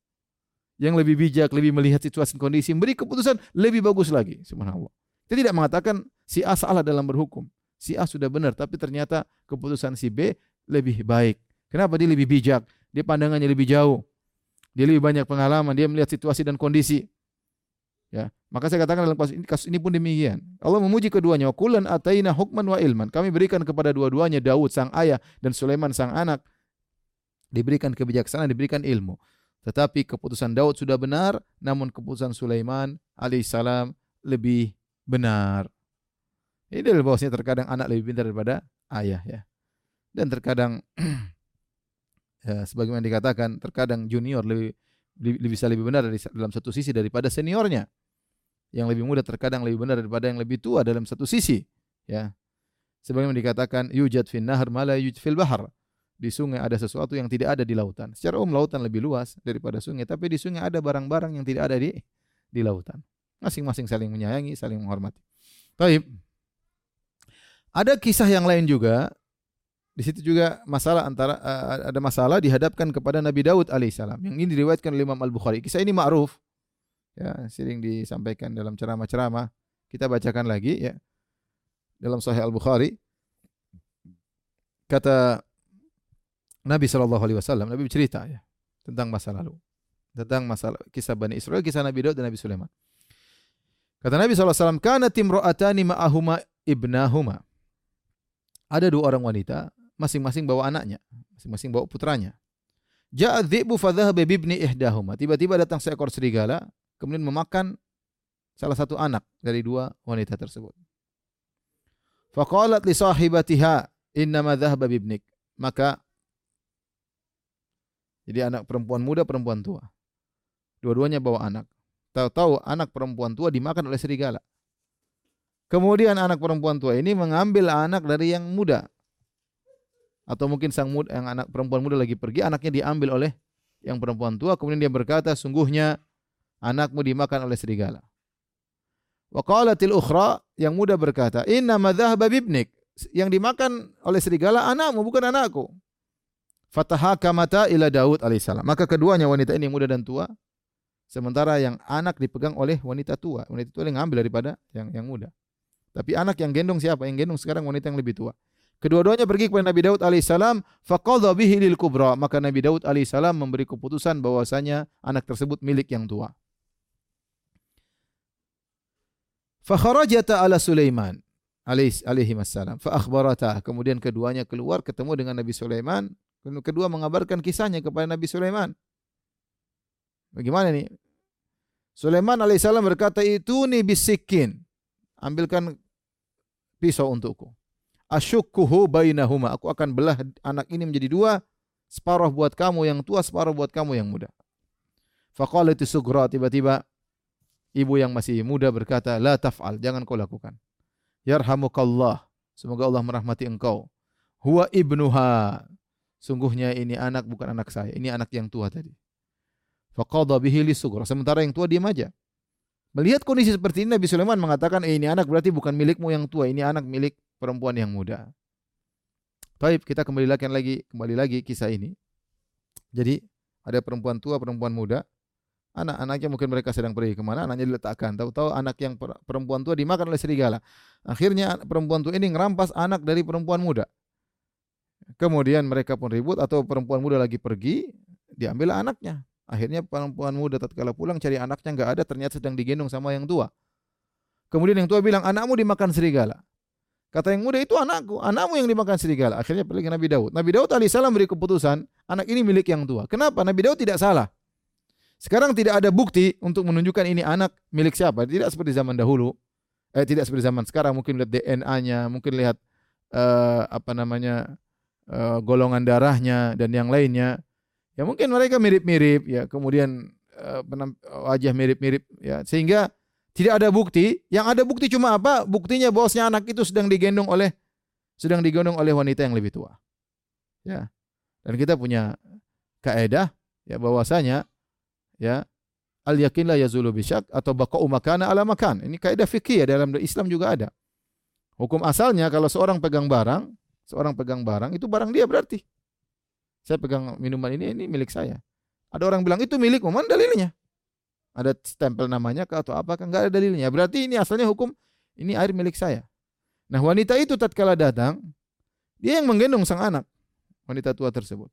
yang lebih bijak, lebih melihat situasi kondisi, memberi keputusan lebih bagus lagi. Subhanallah. Kita tidak mengatakan si A salah dalam berhukum. Si A sudah benar, tapi ternyata keputusan si B lebih baik. Kenapa dia lebih bijak? Dia pandangannya lebih jauh. Dia lebih banyak pengalaman, dia melihat situasi dan kondisi. Ya, maka saya katakan dalam kasus ini, kasus ini pun demikian. Allah memuji keduanya. Kulan ataina hukman wa ilman. Kami berikan kepada dua-duanya Daud sang ayah dan Sulaiman sang anak diberikan kebijaksanaan, diberikan ilmu. Tetapi keputusan Daud sudah benar, namun keputusan Sulaiman alaihissalam lebih benar. Ini adalah bahwasanya terkadang anak lebih pintar daripada ayah ya. Dan terkadang ya, sebagaimana dikatakan terkadang junior lebih, lebih bisa lebih benar dari, dalam satu sisi daripada seniornya. Yang lebih muda terkadang lebih benar daripada yang lebih tua dalam satu sisi. Ya. Sebagaimana dikatakan yujad fin nahar mala yujad fil bahar di sungai ada sesuatu yang tidak ada di lautan. Secara umum lautan lebih luas daripada sungai, tapi di sungai ada barang-barang yang tidak ada di di lautan. Masing-masing saling menyayangi, saling menghormati. Baik. Ada kisah yang lain juga. Di situ juga masalah antara uh, ada masalah dihadapkan kepada Nabi Daud alaihissalam. Yang ini diriwayatkan oleh Imam Al Bukhari. Kisah ini ma'ruf. Ya, sering disampaikan dalam ceramah-ceramah. Kita bacakan lagi ya. Dalam Sahih Al Bukhari kata Nabi Shallallahu Alaihi Wasallam, Nabi bercerita ya tentang masa lalu, tentang masalah kisah Bani Israel, kisah Nabi Daud dan Nabi Sulaiman. Kata Nabi SAW, Kana timro'atani ma'ahuma ibnahuma. Ada dua orang wanita, masing-masing bawa anaknya, masing-masing bawa putranya. Ja'a dhi'bu fadhahaba bibni ihdahuma. Tiba-tiba datang seekor serigala, kemudian memakan salah satu anak dari dua wanita tersebut. Faqalat li sahibatiha, innama dhahaba bibnik. Maka jadi anak perempuan muda, perempuan tua. Dua-duanya bawa anak. Tahu-tahu anak perempuan tua dimakan oleh serigala. Kemudian anak perempuan tua ini mengambil anak dari yang muda. Atau mungkin sang muda, yang anak perempuan muda lagi pergi, anaknya diambil oleh yang perempuan tua. Kemudian dia berkata, sungguhnya anakmu dimakan oleh serigala. Wa qalatil ukhra, yang muda berkata, inna madhahba bibnik. Yang dimakan oleh serigala anakmu, bukan anakku. Fatahakamata ila Daud alaihissalam. Maka keduanya wanita ini muda dan tua. Sementara yang anak dipegang oleh wanita tua. Wanita tua yang ngambil daripada yang yang muda. Tapi anak yang gendong siapa? Yang gendong sekarang wanita yang lebih tua. Kedua-duanya pergi kepada Nabi Daud alaihissalam. Faqadha bihi lil kubra. Maka Nabi Daud alaihissalam memberi keputusan bahwasanya anak tersebut milik yang tua. Fakharajata ala Sulaiman alaihi wassalam. Fa akhbarata. Kemudian keduanya keluar ketemu dengan Nabi Sulaiman Kedua mengabarkan kisahnya kepada Nabi Sulaiman. Bagaimana nih? Sulaiman alaihissalam berkata, itu nih bisikin. Ambilkan pisau untukku. Asyukkuhu bainahuma. Aku akan belah anak ini menjadi dua Separuh buat kamu yang tua, separuh buat kamu yang muda. Faqala itu sugra tiba-tiba ibu yang masih muda berkata, "La taf'al, jangan kau lakukan." Yarhamukallah. Semoga Allah merahmati engkau. Huwa ibnuha. Sungguhnya ini anak bukan anak saya, ini anak yang tua tadi. Faqadha bihi li sugra. Sementara yang tua diam aja. Melihat kondisi seperti ini Nabi Sulaiman mengatakan, eh, ini anak berarti bukan milikmu yang tua, ini anak milik perempuan yang muda. Baik, kita kembali lagi lagi kembali lagi kisah ini. Jadi ada perempuan tua, perempuan muda. Anak-anaknya mungkin mereka sedang pergi ke mana, anaknya diletakkan. Tahu-tahu anak yang perempuan tua dimakan oleh serigala. Akhirnya perempuan tua ini ngerampas anak dari perempuan muda. Kemudian mereka pun ribut atau perempuan muda lagi pergi, diambil anaknya. Akhirnya perempuan muda tatkala pulang cari anaknya nggak ada, ternyata sedang digendong sama yang tua. Kemudian yang tua bilang, anakmu dimakan serigala. Kata yang muda itu anakku, anakmu yang dimakan serigala. Akhirnya pergi Nabi Daud. Nabi Daud alaihissalam beri keputusan, anak ini milik yang tua. Kenapa? Nabi Daud tidak salah. Sekarang tidak ada bukti untuk menunjukkan ini anak milik siapa. Tidak seperti zaman dahulu. Eh, tidak seperti zaman sekarang. Mungkin lihat DNA-nya, mungkin lihat uh, apa namanya uh, golongan darahnya dan yang lainnya. Ya mungkin mereka mirip-mirip ya. Kemudian uh, wajah mirip-mirip ya. Sehingga tidak ada bukti. Yang ada bukti cuma apa? Buktinya bahwasanya anak itu sedang digendong oleh sedang digendong oleh wanita yang lebih tua. Ya. Dan kita punya kaidah ya bahwasanya ya al yakin la yazulu bisyak atau baqa'u makana ala makan. Ini kaidah fikih ya dalam Islam juga ada. Hukum asalnya kalau seorang pegang barang, seorang pegang barang itu barang dia berarti. Saya pegang minuman ini ini milik saya. Ada orang bilang itu milikmu, mana dalilnya? Ada stempel namanya ke atau apa kan enggak ada dalilnya. Berarti ini asalnya hukum ini air milik saya. Nah, wanita itu tatkala datang, dia yang menggendong sang anak, wanita tua tersebut.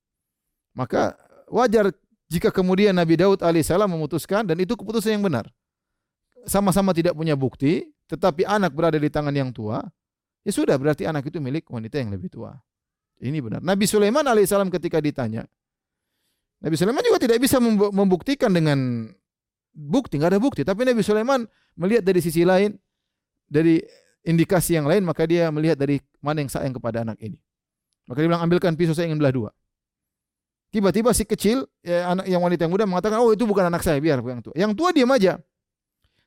Maka wajar jika kemudian Nabi Daud alaihissalam memutuskan dan itu keputusan yang benar. Sama-sama tidak punya bukti, tetapi anak berada di tangan yang tua, ya sudah berarti anak itu milik wanita yang lebih tua. Ini benar. Nabi Sulaiman alaihissalam ketika ditanya, Nabi Sulaiman juga tidak bisa membuktikan dengan bukti, nggak ada bukti. Tapi Nabi Sulaiman melihat dari sisi lain, dari indikasi yang lain, maka dia melihat dari mana yang sayang kepada anak ini. Maka dia bilang, ambilkan pisau saya ingin belah dua. Tiba-tiba si kecil, ya, anak yang wanita yang muda mengatakan, oh itu bukan anak saya, biar yang tua. Yang tua diam aja.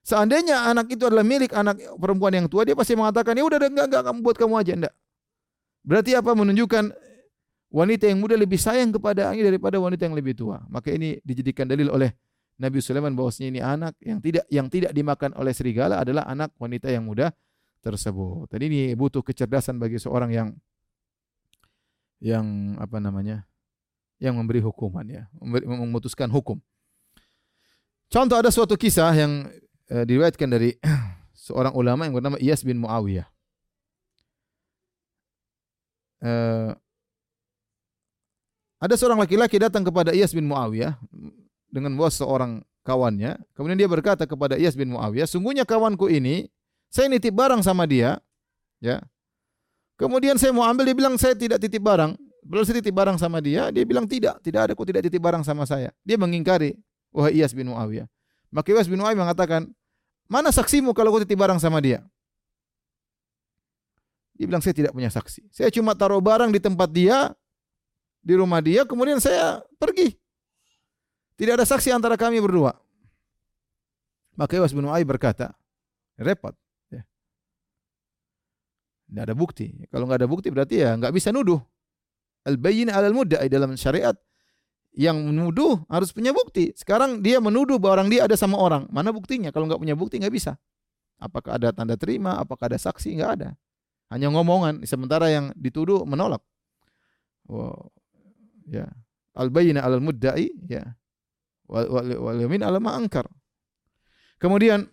Seandainya anak itu adalah milik anak perempuan yang tua, dia pasti mengatakan, ya udah enggak, enggak, kamu buat kamu aja, enggak. Berarti apa? Menunjukkan wanita yang muda lebih sayang kepada ini daripada wanita yang lebih tua. Maka ini dijadikan dalil oleh Nabi Sulaiman bahwasanya ini anak yang tidak yang tidak dimakan oleh serigala adalah anak wanita yang muda tersebut. Tadi ini butuh kecerdasan bagi seorang yang yang apa namanya? yang memberi hukuman ya, memutuskan hukum. Contoh ada suatu kisah yang uh, diriwayatkan dari seorang ulama yang bernama Iyas bin Muawiyah. Uh, ada seorang laki-laki datang kepada Iyas bin Muawiyah dengan bos seorang kawannya. Kemudian dia berkata kepada Iyas bin Muawiyah, sungguhnya kawanku ini, saya nitip barang sama dia, ya. Kemudian saya mau ambil, dia bilang saya tidak titip barang. Belum saya titip barang sama dia, dia bilang tidak, tidak ada, kok tidak titip barang sama saya. Dia mengingkari, wahai Iyas bin Muawiyah. Maka Iyas bin Muawiyah mengatakan, mana saksimu kalau kau titip barang sama dia? Dia bilang saya tidak punya saksi. Saya cuma taruh barang di tempat dia, di rumah dia, kemudian saya pergi. Tidak ada saksi antara kami berdua. Maka Iwas bin Uai berkata, repot. Ya. Tidak ada bukti. Kalau nggak ada bukti berarti ya nggak bisa nuduh. Al-bayyin alal mudda'i dalam syariat yang menuduh harus punya bukti. Sekarang dia menuduh bahwa orang dia ada sama orang. Mana buktinya? Kalau nggak punya bukti nggak bisa. Apakah ada tanda terima? Apakah ada saksi? Nggak ada. Hanya ngomongan. Sementara yang dituduh menolak. Wow. Ya. Al-bayyina alal mudda'i. Ya wal yamin ala ma angkar. Kemudian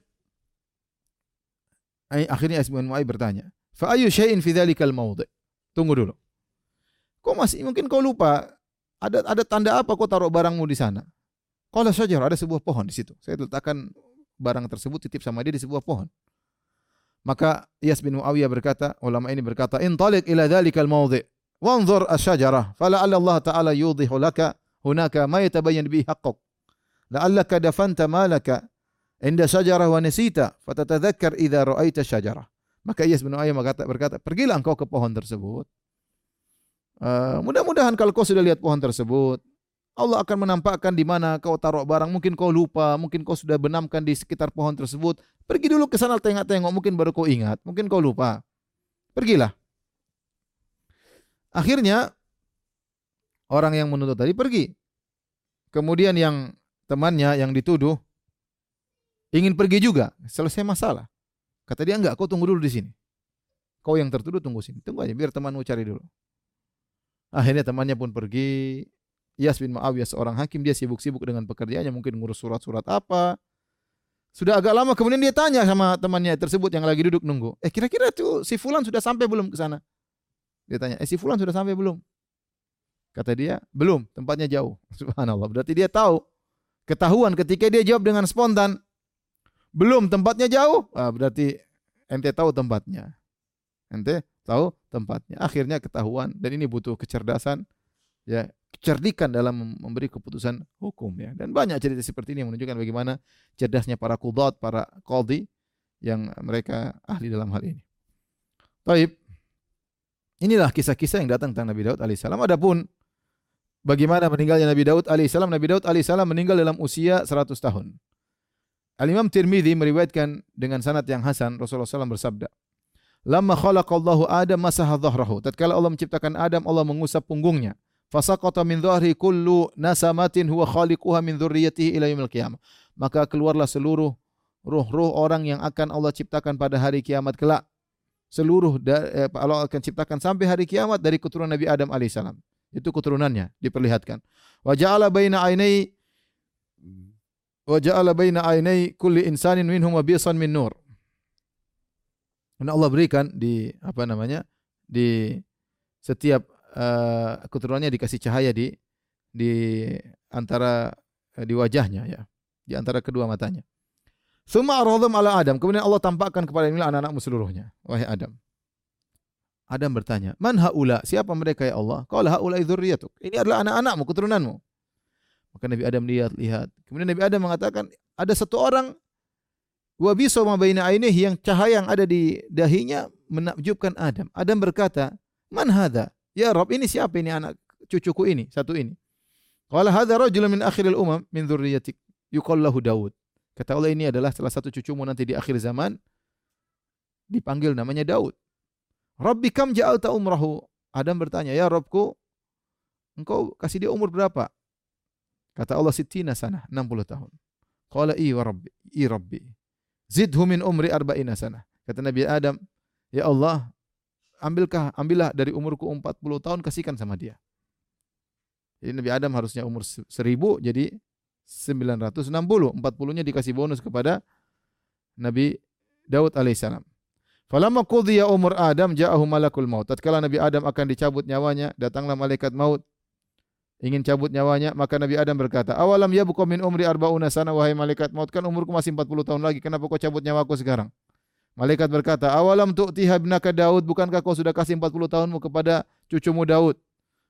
akhirnya Asman Mu'ay bertanya, "Fa ayu syai'in fi dzalikal mawdi'?" Tunggu dulu. Kok masih mungkin kau lupa ada ada tanda apa kau taruh barangmu di sana? Qala syajar, ada sebuah pohon di situ. Saya letakkan barang tersebut titip sama dia di sebuah pohon. Maka Iyas bin Muawiyah berkata, ulama ini berkata, "Intaliq ila dzalikal mawdi' wanzur asy-syajarah, fala'alla Allah Ta'ala yudhihu laka hunaka ma yatabayyan bihi haqquk." La'allaka dafanta malaka inda syajarah wa nasita fatatadzakkar idza ra'aita syajarah. Maka Iyas bin Uayyah berkata, berkata, pergilah engkau ke pohon tersebut. Uh, mudah-mudahan kalau kau sudah lihat pohon tersebut, Allah akan menampakkan di mana kau taruh barang. Mungkin kau lupa, mungkin kau sudah benamkan di sekitar pohon tersebut. Pergi dulu ke sana tengok-tengok, mungkin baru kau ingat, mungkin kau lupa. Pergilah. Akhirnya orang yang menuntut tadi pergi. Kemudian yang temannya yang dituduh ingin pergi juga, selesai masalah. Kata dia enggak, kau tunggu dulu di sini. Kau yang tertuduh tunggu sini. Tunggu aja biar temanmu cari dulu. Akhirnya temannya pun pergi. Yas bin Muawiyah seorang hakim dia sibuk-sibuk dengan pekerjaannya mungkin ngurus surat-surat apa. Sudah agak lama kemudian dia tanya sama temannya tersebut yang lagi duduk nunggu. Eh kira-kira tuh si fulan sudah sampai belum ke sana? Dia tanya, "Eh si fulan sudah sampai belum?" Kata dia, "Belum, tempatnya jauh." Subhanallah. Berarti dia tahu. Ketahuan ketika dia jawab dengan spontan, "Belum, tempatnya jauh." Ah, berarti ente tahu tempatnya. Ente tahu tempatnya. Akhirnya ketahuan dan ini butuh kecerdasan ya, kecerdikan dalam memberi keputusan hukum ya. Dan banyak cerita seperti ini yang menunjukkan bagaimana cerdasnya para kudat, para qadhi yang mereka ahli dalam hal ini. Baik. Inilah kisah-kisah yang datang tentang Nabi Daud alaihissalam. Adapun bagaimana meninggalnya Nabi Daud alaihissalam, Nabi Daud alaihissalam meninggal dalam usia 100 tahun. Al-Imam Tirmidzi meriwayatkan dengan sanad yang hasan Rasulullah SAW bersabda, Lama khalaqallahu Adam masaha dhahrahu. Tatkala Allah menciptakan Adam, Allah mengusap punggungnya. Fasaqata min dhahri kullu nasamatin huwa khaliquha min dzurriyyatihi ila yaumil qiyamah. Maka keluarlah seluruh ruh-ruh orang yang akan Allah ciptakan pada hari kiamat kelak. Seluruh eh, Allah akan ciptakan sampai hari kiamat dari keturunan Nabi Adam alaihissalam. Itu keturunannya diperlihatkan. Wa ja'ala baina ainai wa ja'ala baina ainai kulli insanin minhum wabisan min nur. Karena Allah berikan di apa namanya di setiap uh, keturunannya dikasih cahaya di di antara di wajahnya ya, di antara kedua matanya. Suma aradhum ala Adam. Kemudian Allah tampakkan kepada inilah anak-anakmu seluruhnya. Wahai Adam. Adam bertanya, "Man haula? Siapa mereka ya Allah?" Qala haula dzurriyyatuk. Ini adalah anak-anakmu, keturunanmu. Maka Nabi Adam lihat-lihat. Kemudian Nabi Adam mengatakan, ada satu orang Wa bisoma baina ainihi yang cahaya yang ada di dahinya menakjubkan Adam. Adam berkata, "Man hadha?" Ya Rob, ini siapa ini anak cucuku ini, satu ini. Qala hadha rajulun min akhiril umam min dzurriyyatik yuqal lahu Daud. Kata Allah ini adalah salah satu cucumu nanti di akhir zaman dipanggil namanya Daud. Rabbi kam ja'alta umrahu? Adam bertanya, "Ya Robku, engkau kasih dia umur berapa?" Kata Allah sittina sana, 60 tahun. Qala i wa rabbi, i rabbi. Zidhu min umri arba'ina sana. Kata Nabi Adam, Ya Allah, ambilkah, ambillah dari umurku 40 tahun, kasihkan sama dia. Jadi Nabi Adam harusnya umur 1000, jadi 960. 40-nya dikasih bonus kepada Nabi Daud alaihissalam. Falamma qudhiya umur Adam ja'ahu malakul maut. Tatkala Nabi Adam akan dicabut nyawanya, datanglah malaikat maut ingin cabut nyawanya, maka Nabi Adam berkata, "Awalam ya buka min umri arbauna sana wahai malaikat maut, kan umurku masih 40 tahun lagi, kenapa kau cabut nyawaku sekarang?" Malaikat berkata, "Awalam tu'tiha ibnaka Daud, bukankah kau sudah kasih 40 tahunmu kepada cucumu Daud?"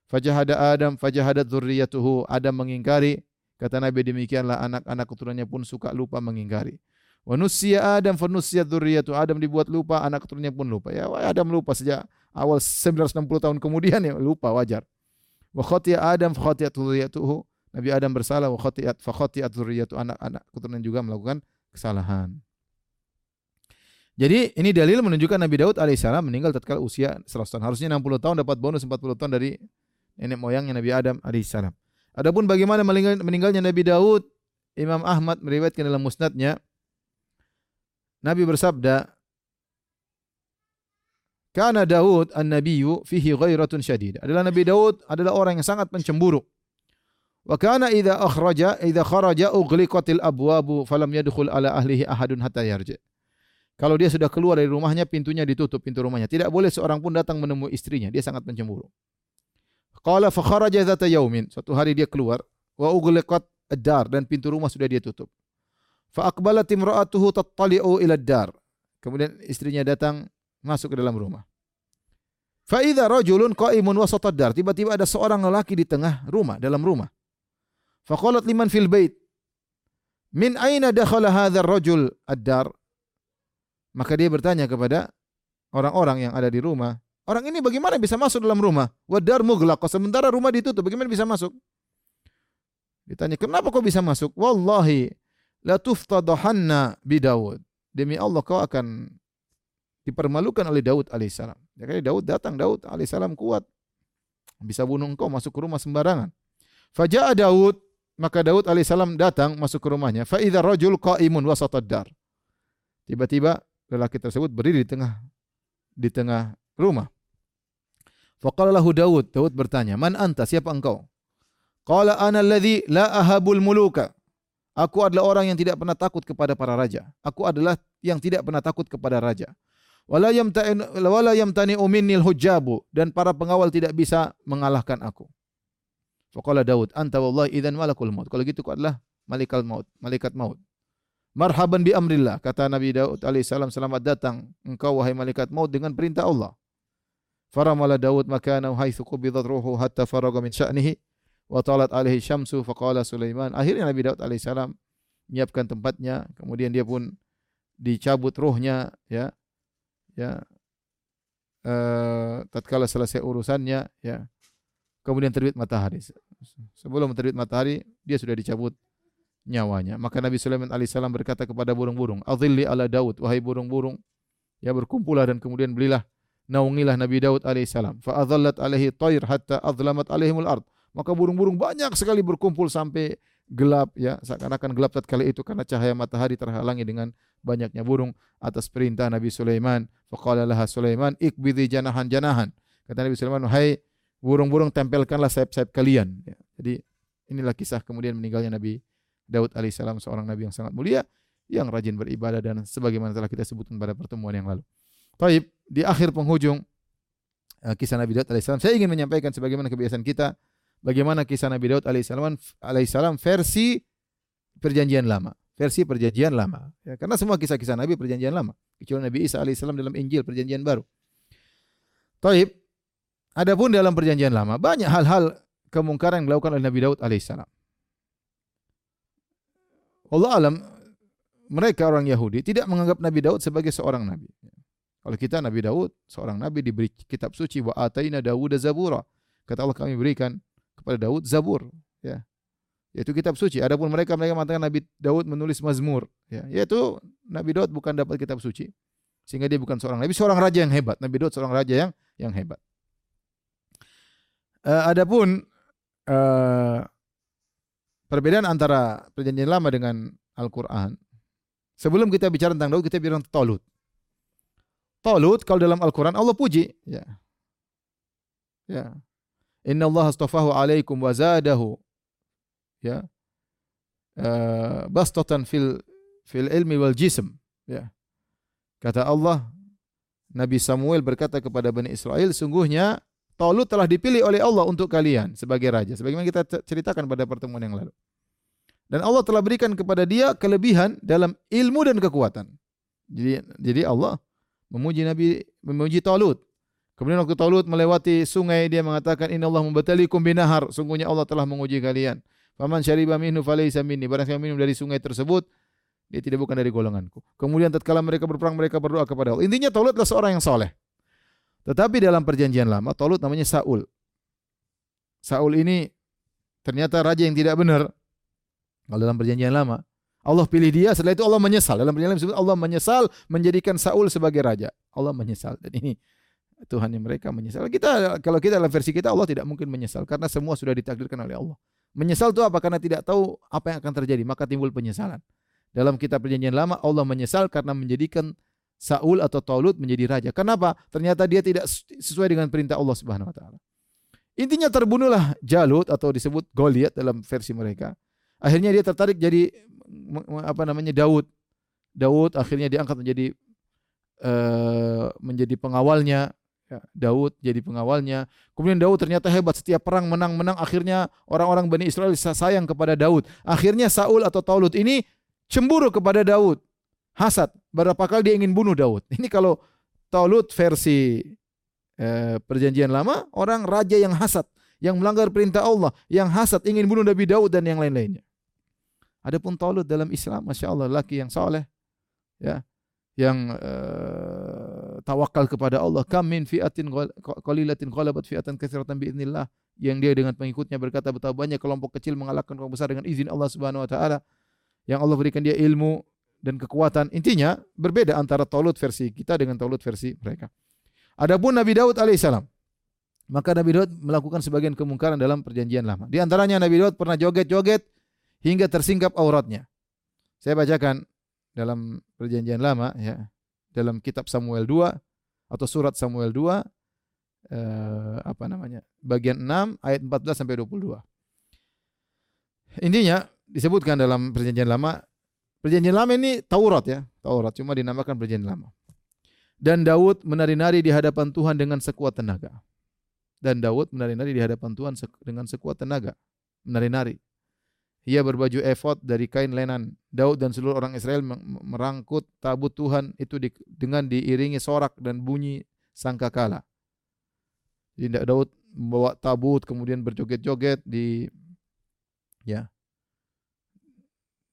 Fajahada Adam, fajahadat dzurriyyatuhu. Adam mengingkari. Kata Nabi demikianlah anak-anak keturunannya pun suka lupa mengingkari. Wa nusiya Adam fa nusiyat dzurriyyatu. Adam dibuat lupa, anak keturunannya pun lupa. Ya, Adam lupa sejak awal 960 tahun kemudian ya lupa wajar. Wa khatiya Adam fa khatiyat dzurriyyatuhu. Nabi Adam bersalah wa khatiyat fa khatiyat dzurriyyatu anak-anak keturunan juga melakukan kesalahan. Jadi ini dalil menunjukkan Nabi Daud alaihissalam meninggal tatkala usia 100 tahun. Harusnya 60 tahun dapat bonus 40 tahun dari nenek moyangnya Nabi Adam alaihissalam. Adapun bagaimana meninggalnya Nabi Daud, Imam Ahmad meriwayatkan dalam musnadnya Nabi bersabda, karena Daud an-nabiyyu fihi ghairatun syadid. Adalah Nabi Daud adalah orang yang sangat pencemburu. Wa kana idza akhraja idza kharaja ughliqatil abwabu falam yadkhul ala ahlihi ahadun hatta yarji. Kalau dia sudah keluar dari rumahnya pintunya ditutup pintu rumahnya. Tidak boleh seorang pun datang menemui istrinya. Dia sangat pencemburu. Qala fa kharaja dzata yaumin. Suatu hari dia keluar wa ughliqat ad-dar dan pintu rumah sudah dia tutup. Fa aqbalat imra'atuhu tattali'u ila ad-dar. Kemudian istrinya datang masuk ke dalam rumah. Fa rajulun qa'imun wasatad dar, tiba-tiba ada seorang lelaki di tengah rumah, dalam rumah. Fa liman fil bait, min aina dakhala rajul ad-dar? Maka dia bertanya kepada orang-orang yang ada di rumah, Orang ini bagaimana bisa masuk dalam rumah? Wadar mughlaq. Sementara rumah ditutup, bagaimana bisa masuk? Ditanya, kenapa kau bisa masuk? Wallahi, la tuftadahanna bi Daud. Demi Allah kau akan dipermalukan oleh Daud alaihissalam. Ya kan Daud datang, Daud alaihissalam kuat. Bisa bunuh engkau masuk ke rumah sembarangan. Faja'a Daud, maka Daud alaihissalam datang masuk ke rumahnya. Fa idza rajul qa'imun wasatad dar. Tiba-tiba lelaki tersebut berdiri di tengah di tengah rumah. Faqala lahu Daud, Daud bertanya, "Man anta? Siapa engkau?" Qala ana alladhi la ahabul muluka. Aku adalah orang yang tidak pernah takut kepada para raja. Aku adalah yang tidak pernah takut kepada raja. Wala yamtani wala yamtani minnil hujabu dan para pengawal tidak bisa mengalahkan aku. Faqala Daud, anta wallahi idzan malakul maut. Kalau gitu aku adalah malaikat maut, malaikat maut. Marhaban bi amrillah, kata Nabi Daud alaihissalam, selamat datang engkau wahai malaikat maut dengan perintah Allah. Faramala Daud makanahu haitsu qubidat ruhu hatta faraga min sya'nihi wa talat alaihi syamsu faqala Sulaiman. Akhirnya Nabi Daud alaihissalam menyiapkan tempatnya, kemudian dia pun dicabut rohnya ya. Ya. Uh, tatkala selesai urusannya ya. Kemudian terbit matahari. Sebelum terbit matahari dia sudah dicabut nyawanya. Maka Nabi Sulaiman alaihissalam berkata kepada burung-burung, "Adhilli ala Daud, wahai burung-burung, ya berkumpullah dan kemudian belilah naungilah Nabi Daud alaihissalam. Fa adhallat alaihi tayr hatta adlamat alaihimul ard. Maka burung-burung banyak sekali berkumpul sampai gelap ya seakan-akan gelap tatkala itu karena cahaya matahari terhalangi dengan banyaknya burung atas perintah Nabi Sulaiman faqala laha Sulaiman ikbidhi janahan janahan kata Nabi Sulaiman hai burung-burung tempelkanlah sayap-sayap kalian ya. jadi inilah kisah kemudian meninggalnya Nabi Daud alaihissalam seorang nabi yang sangat mulia yang rajin beribadah dan sebagaimana telah kita sebutkan pada pertemuan yang lalu. Taib di akhir penghujung eh, kisah Nabi Daud alaihissalam saya ingin menyampaikan sebagaimana kebiasaan kita bagaimana kisah Nabi Daud alaihissalam alaihissalam versi perjanjian lama, versi perjanjian lama. Ya, karena semua kisah-kisah Nabi perjanjian lama, kecuali Nabi Isa alaihissalam dalam Injil perjanjian baru. Taib, adapun dalam perjanjian lama banyak hal-hal kemungkaran yang dilakukan oleh Nabi Daud alaihissalam. Allah alam mereka orang Yahudi tidak menganggap Nabi Daud sebagai seorang nabi. Kalau kita Nabi Daud seorang nabi diberi kitab suci wa ataina Dawud zabura. Kata Allah kami berikan kepada Daud Zabur ya. Yaitu kitab suci. Adapun mereka mereka mengatakan Nabi Daud menulis Mazmur ya. Yaitu Nabi Daud bukan dapat kitab suci sehingga dia bukan seorang nabi seorang raja yang hebat. Nabi Daud seorang raja yang yang hebat. Uh, adapun uh, perbedaan antara perjanjian lama dengan Al-Qur'an. Sebelum kita bicara tentang Daud kita bicara tentang Tolut Tolut kalau dalam Al-Qur'an Allah puji ya. Ya Inna Allah astafahu alaikum wa zadahu ya. Uh, bastatan fil fil ilmi wal jism. Ya. Kata Allah Nabi Samuel berkata kepada Bani Israel sungguhnya Talut telah dipilih oleh Allah untuk kalian sebagai raja. Sebagaimana kita ceritakan pada pertemuan yang lalu. Dan Allah telah berikan kepada dia kelebihan dalam ilmu dan kekuatan. Jadi jadi Allah memuji Nabi memuji Talut Kemudian waktu Talut melewati sungai dia mengatakan Inna Allah membatalikum binahar. Sungguhnya Allah telah menguji kalian. Faman syariba minhu falaysa minni. Barang siapa minum dari sungai tersebut dia tidak bukan dari golonganku. Kemudian tatkala mereka berperang mereka berdoa kepada Allah. Intinya Talut adalah seorang yang soleh. Tetapi dalam perjanjian lama Talut namanya Saul. Saul ini ternyata raja yang tidak benar. Kalau dalam perjanjian lama Allah pilih dia, setelah itu Allah menyesal. Dalam perjanjian lama Allah menyesal menjadikan Saul sebagai raja. Allah menyesal. Dan ini Tuhan yang mereka menyesal. Kita kalau kita dalam versi kita Allah tidak mungkin menyesal karena semua sudah ditakdirkan oleh Allah. Menyesal itu apa? Karena tidak tahu apa yang akan terjadi, maka timbul penyesalan. Dalam kitab perjanjian lama Allah menyesal karena menjadikan Saul atau Talut menjadi raja. Kenapa? Ternyata dia tidak sesuai dengan perintah Allah Subhanahu wa taala. Intinya terbunuhlah Jalut atau disebut Goliat dalam versi mereka. Akhirnya dia tertarik jadi apa namanya Daud. Daud akhirnya diangkat menjadi uh, menjadi pengawalnya Ya, Daud jadi pengawalnya. Kemudian Daud ternyata hebat setiap perang menang-menang akhirnya orang-orang Bani Israel sayang kepada Daud. Akhirnya Saul atau Taulut ini cemburu kepada Daud. Hasad. Berapa kali dia ingin bunuh Daud. Ini kalau Taulut versi eh, perjanjian lama, orang raja yang hasad, yang melanggar perintah Allah, yang hasad ingin bunuh Nabi Daud dan yang lain-lainnya. Adapun Taulut dalam Islam, masya Allah, laki yang soleh, ya, yang uh, tawakal kepada Allah. Kam fi'atin qalilatin qalabat fi'atan katsiratan biidznillah. Yang dia dengan pengikutnya berkata betapa banyak kelompok kecil mengalahkan kelompok besar dengan izin Allah Subhanahu wa taala. Yang Allah berikan dia ilmu dan kekuatan. Intinya berbeda antara Talut versi kita dengan Talut versi mereka. Adapun Nabi Daud alaihissalam, maka Nabi Daud melakukan sebagian kemungkaran dalam perjanjian lama. Di antaranya Nabi Daud pernah joget-joget hingga tersingkap auratnya. Saya bacakan dalam perjanjian lama ya dalam kitab Samuel 2 atau surat Samuel 2 eh, apa namanya bagian 6 ayat 14 sampai 22. Intinya disebutkan dalam perjanjian lama perjanjian lama ini Taurat ya, Taurat cuma dinamakan perjanjian lama. Dan Daud menari-nari di hadapan Tuhan dengan sekuat tenaga. Dan Daud menari-nari di hadapan Tuhan dengan sekuat tenaga. Menari-nari. Ia berbaju efod dari kain lenan. Daud dan seluruh orang Israel merangkut tabut Tuhan itu dengan diiringi sorak dan bunyi sangkakala. Jadi Daud membawa tabut kemudian berjoget-joget di ya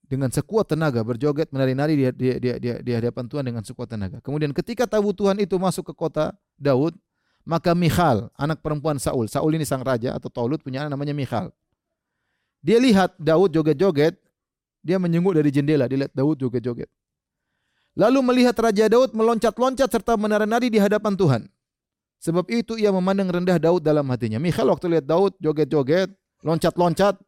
dengan sekuat tenaga berjoget menari-nari di, di, di, di, di hadapan Tuhan dengan sekuat tenaga. Kemudian ketika tabut Tuhan itu masuk ke kota Daud, maka Michal, anak perempuan Saul, Saul ini sang raja atau Taulut punya anak namanya Michal. Dia lihat Daud joget-joget, dia menyenguk dari jendela, dia lihat Daud joget-joget. Lalu melihat Raja Daud meloncat-loncat serta menari-nari di hadapan Tuhan. Sebab itu ia memandang rendah Daud dalam hatinya. Michal waktu lihat Daud joget-joget, loncat-loncat,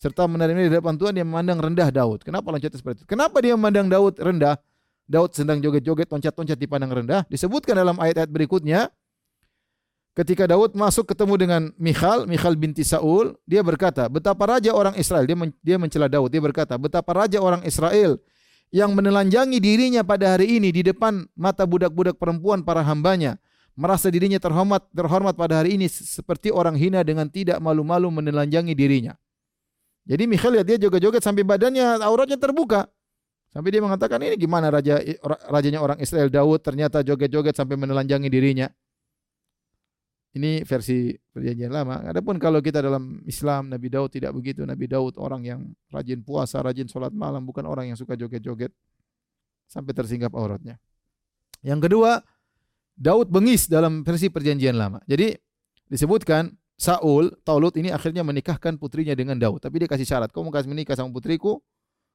serta menari-nari di hadapan Tuhan, dia memandang rendah Daud. Kenapa loncat seperti itu? Kenapa dia memandang Daud rendah? Daud sedang joget-joget, loncat-loncat dipandang rendah. Disebutkan dalam ayat-ayat berikutnya, ketika Daud masuk ketemu dengan Michal, Michal binti Saul, dia berkata, betapa raja orang Israel, dia, men, dia mencela Daud, dia berkata, betapa raja orang Israel yang menelanjangi dirinya pada hari ini di depan mata budak-budak perempuan para hambanya, merasa dirinya terhormat terhormat pada hari ini seperti orang hina dengan tidak malu-malu menelanjangi dirinya. Jadi Michal lihat dia joget-joget sampai badannya auratnya terbuka. Sampai dia mengatakan ini gimana raja rajanya orang Israel Daud ternyata joget-joget sampai menelanjangi dirinya. Ini versi perjanjian lama. Adapun kalau kita dalam Islam Nabi Daud tidak begitu. Nabi Daud orang yang rajin puasa, rajin sholat malam, bukan orang yang suka joget-joget sampai tersingkap auratnya. Yang kedua, Daud bengis dalam versi perjanjian lama. Jadi disebutkan Saul, Taulut ini akhirnya menikahkan putrinya dengan Daud. Tapi dia kasih syarat, kau mau kasih menikah sama putriku,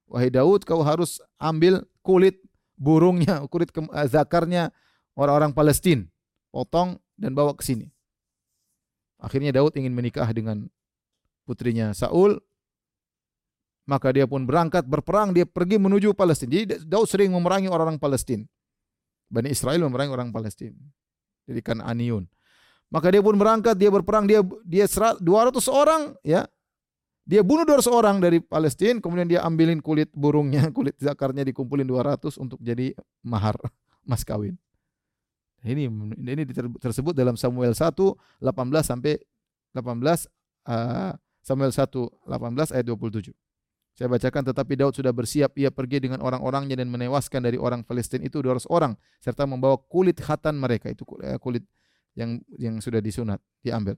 wahai Daud, kau harus ambil kulit burungnya, kulit zakarnya orang-orang Palestina, potong dan bawa ke sini. Akhirnya Daud ingin menikah dengan putrinya Saul. Maka dia pun berangkat berperang, dia pergi menuju Palestina. Jadi Daud sering memerangi orang-orang Palestina. Bani Israel memerangi orang Palestina. Jadi kan Aniun. Maka dia pun berangkat, dia berperang, dia dia 200 orang ya. Dia bunuh 200 orang dari Palestina, kemudian dia ambilin kulit burungnya, kulit zakarnya dikumpulin 200 untuk jadi mahar, mas kawin. Ini ini tersebut dalam Samuel 1 18 sampai 18 uh, Samuel 1 18 ayat 27. Saya bacakan tetapi Daud sudah bersiap ia pergi dengan orang-orangnya dan menewaskan dari orang Palestina itu 200 orang serta membawa kulit khatan mereka. Itu eh, kulit yang yang sudah disunat diambil.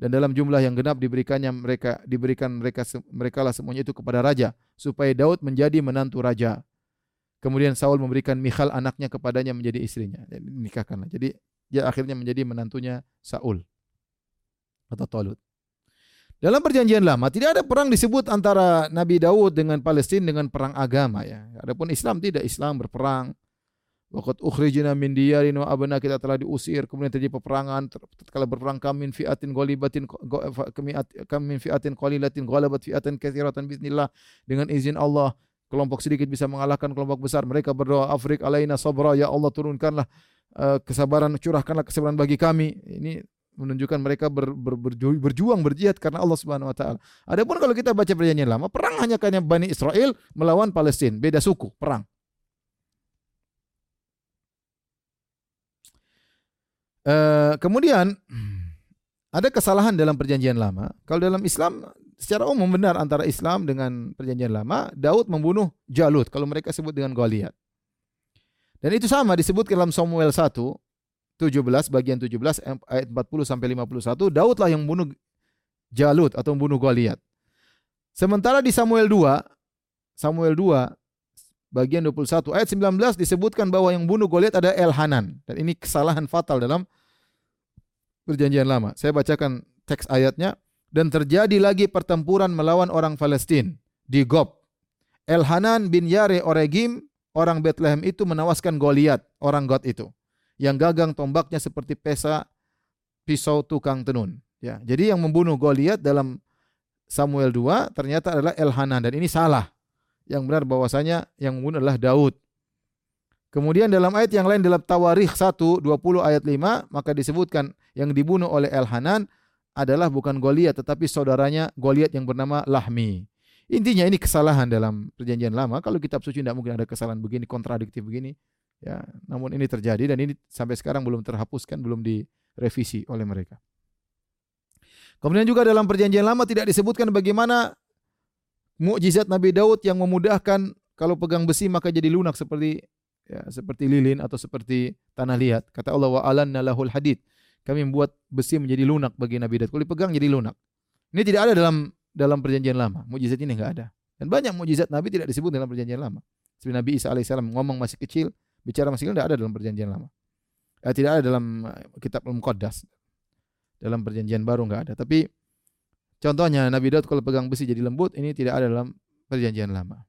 Dan dalam jumlah yang genap diberikannya mereka diberikan mereka mereka lah semuanya itu kepada raja supaya Daud menjadi menantu raja Kemudian Saul memberikan Michal anaknya kepadanya menjadi istrinya. Jadi nikahkanlah. Jadi dia akhirnya menjadi menantunya Saul atau Talut. Dalam perjanjian lama tidak ada perang disebut antara Nabi Daud dengan Palestina dengan perang agama ya. Adapun Islam tidak Islam berperang. Waqat ukhrijna min diyarin wa abna kita telah diusir kemudian terjadi peperangan tatkala berperang kami fiatin ghalibatin kami fiatin qalilatin ghalabat fiatin katsiratan bismillah dengan izin Allah kelompok sedikit bisa mengalahkan kelompok besar. Mereka berdoa, Afrik alaina sabra, ya Allah turunkanlah uh, kesabaran, curahkanlah kesabaran bagi kami. Ini menunjukkan mereka ber, ber, berju, berjuang berjihad karena Allah Subhanahu wa taala. Adapun kalau kita baca perjanjian lama, perang hanya karena Bani Israel melawan Palestina, beda suku, perang. Uh, kemudian ada kesalahan dalam perjanjian lama. Kalau dalam Islam secara umum benar antara Islam dengan perjanjian lama, Daud membunuh Jalut kalau mereka sebut dengan Goliat. Dan itu sama disebut dalam Samuel 1 17 bagian 17 ayat 40 sampai 51 Daudlah yang membunuh Jalut atau membunuh Goliat. Sementara di Samuel 2 Samuel 2 bagian 21 ayat 19 disebutkan bahwa yang bunuh Goliat ada Elhanan dan ini kesalahan fatal dalam perjanjian lama. Saya bacakan teks ayatnya dan terjadi lagi pertempuran melawan orang Palestina di Gob. Elhanan bin Yare Oregim orang Bethlehem itu menewaskan Goliat, orang God itu yang gagang tombaknya seperti pesa pisau tukang tenun. Ya, jadi yang membunuh Goliat dalam Samuel 2 ternyata adalah Elhanan dan ini salah yang benar bahwasanya yang membunuh adalah Daud. Kemudian dalam ayat yang lain dalam Tawarikh 1 20 ayat 5 maka disebutkan yang dibunuh oleh Elhanan adalah bukan Goliat tetapi saudaranya Goliat yang bernama Lahmi. Intinya ini kesalahan dalam perjanjian lama. Kalau kitab suci tidak mungkin ada kesalahan begini, kontradiktif begini. Ya, namun ini terjadi dan ini sampai sekarang belum terhapuskan, belum direvisi oleh mereka. Kemudian juga dalam perjanjian lama tidak disebutkan bagaimana mukjizat Nabi Daud yang memudahkan kalau pegang besi maka jadi lunak seperti ya, seperti lilin atau seperti tanah liat. Kata Allah wa alanna lahul hadid. Kami membuat besi menjadi lunak bagi Nabi Daud. Kalau dipegang jadi lunak. Ini tidak ada dalam dalam perjanjian lama. Mukjizat ini enggak ada. Dan banyak mukjizat Nabi tidak disebut dalam perjanjian lama. Seperti Nabi Isa alaihissalam ngomong masih kecil, bicara masih kecil tidak ada dalam perjanjian lama. Eh, tidak ada dalam eh, kitab Al-Muqaddas. Dalam perjanjian baru enggak ada. Tapi Contohnya Nabi Daud kalau pegang besi jadi lembut, ini tidak ada dalam perjanjian lama.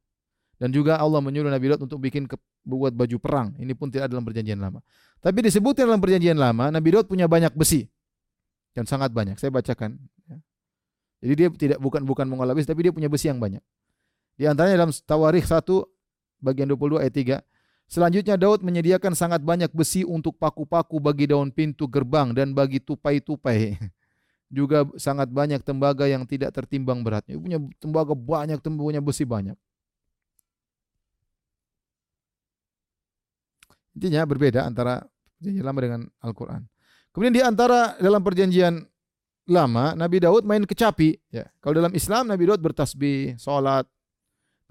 Dan juga Allah menyuruh Nabi Daud untuk bikin ke, buat baju perang. Ini pun tidak dalam perjanjian lama. Tapi disebutkan dalam perjanjian lama, Nabi Daud punya banyak besi. Dan sangat banyak. Saya bacakan. Ya. Jadi dia tidak bukan bukan mengolah besi, tapi dia punya besi yang banyak. Di antaranya dalam Tawarikh 1 bagian 22 ayat 3. Selanjutnya Daud menyediakan sangat banyak besi untuk paku-paku bagi daun pintu gerbang dan bagi tupai-tupai. juga sangat banyak tembaga yang tidak tertimbang beratnya. Punya tembaga banyak, punya besi banyak. Intinya berbeda antara perjanjian lama dengan Al-Quran. Kemudian di antara dalam perjanjian lama, Nabi Daud main kecapi. Ya. Kalau dalam Islam, Nabi Daud bertasbih, sholat,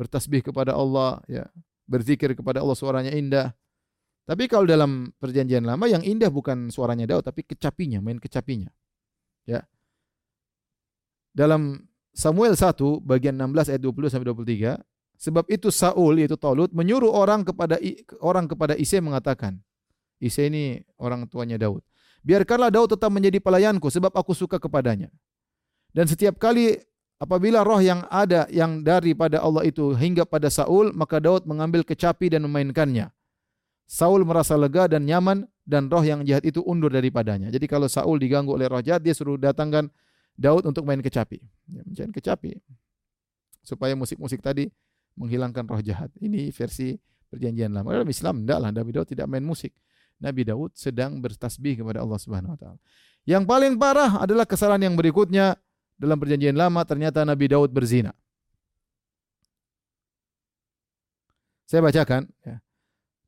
bertasbih kepada Allah, ya, berzikir kepada Allah suaranya indah. Tapi kalau dalam perjanjian lama yang indah bukan suaranya Daud, tapi kecapinya, main kecapinya. Ya. Dalam Samuel 1 bagian 16 ayat 20 sampai 23, sebab itu Saul yaitu Talut menyuruh orang kepada orang kepada Ise mengatakan, Ise ini orang tuanya Daud. Biarkanlah Daud tetap menjadi pelayanku sebab aku suka kepadanya. Dan setiap kali apabila roh yang ada yang daripada Allah itu hingga pada Saul, maka Daud mengambil kecapi dan memainkannya. Saul merasa lega dan nyaman dan roh yang jahat itu undur daripadanya. Jadi kalau Saul diganggu oleh roh jahat, dia suruh datangkan Daud untuk main kecapi. Ya, main kecapi. Supaya musik-musik tadi menghilangkan roh jahat. Ini versi perjanjian lama. Dalam Islam tidaklah Nabi Daud tidak main musik. Nabi Daud sedang bertasbih kepada Allah Subhanahu wa taala. Yang paling parah adalah kesalahan yang berikutnya dalam perjanjian lama ternyata Nabi Daud berzina. Saya bacakan ya.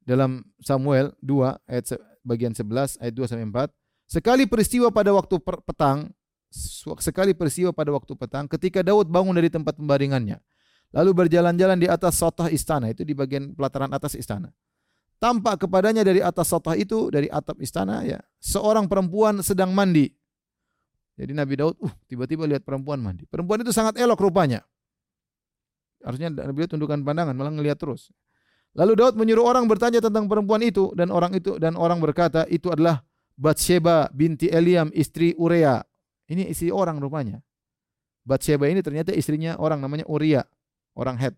Dalam Samuel 2 ayat bagian 11 ayat 2 sampai 4. Sekali peristiwa pada waktu petang sekali peristiwa pada waktu petang ketika Daud bangun dari tempat pembaringannya lalu berjalan-jalan di atas sotah istana. Itu di bagian pelataran atas istana. Tampak kepadanya dari atas sotah itu dari atap istana ya seorang perempuan sedang mandi. Jadi Nabi Daud uh tiba-tiba lihat perempuan mandi. Perempuan itu sangat elok rupanya. Harusnya Nabi Daud tundukkan pandangan malah ngelihat terus. Lalu Daud menyuruh orang bertanya tentang perempuan itu dan orang itu dan orang berkata itu adalah Batsheba binti Eliam istri Urea. Ini istri orang rupanya. Batsheba ini ternyata istrinya orang namanya Uria, orang Het.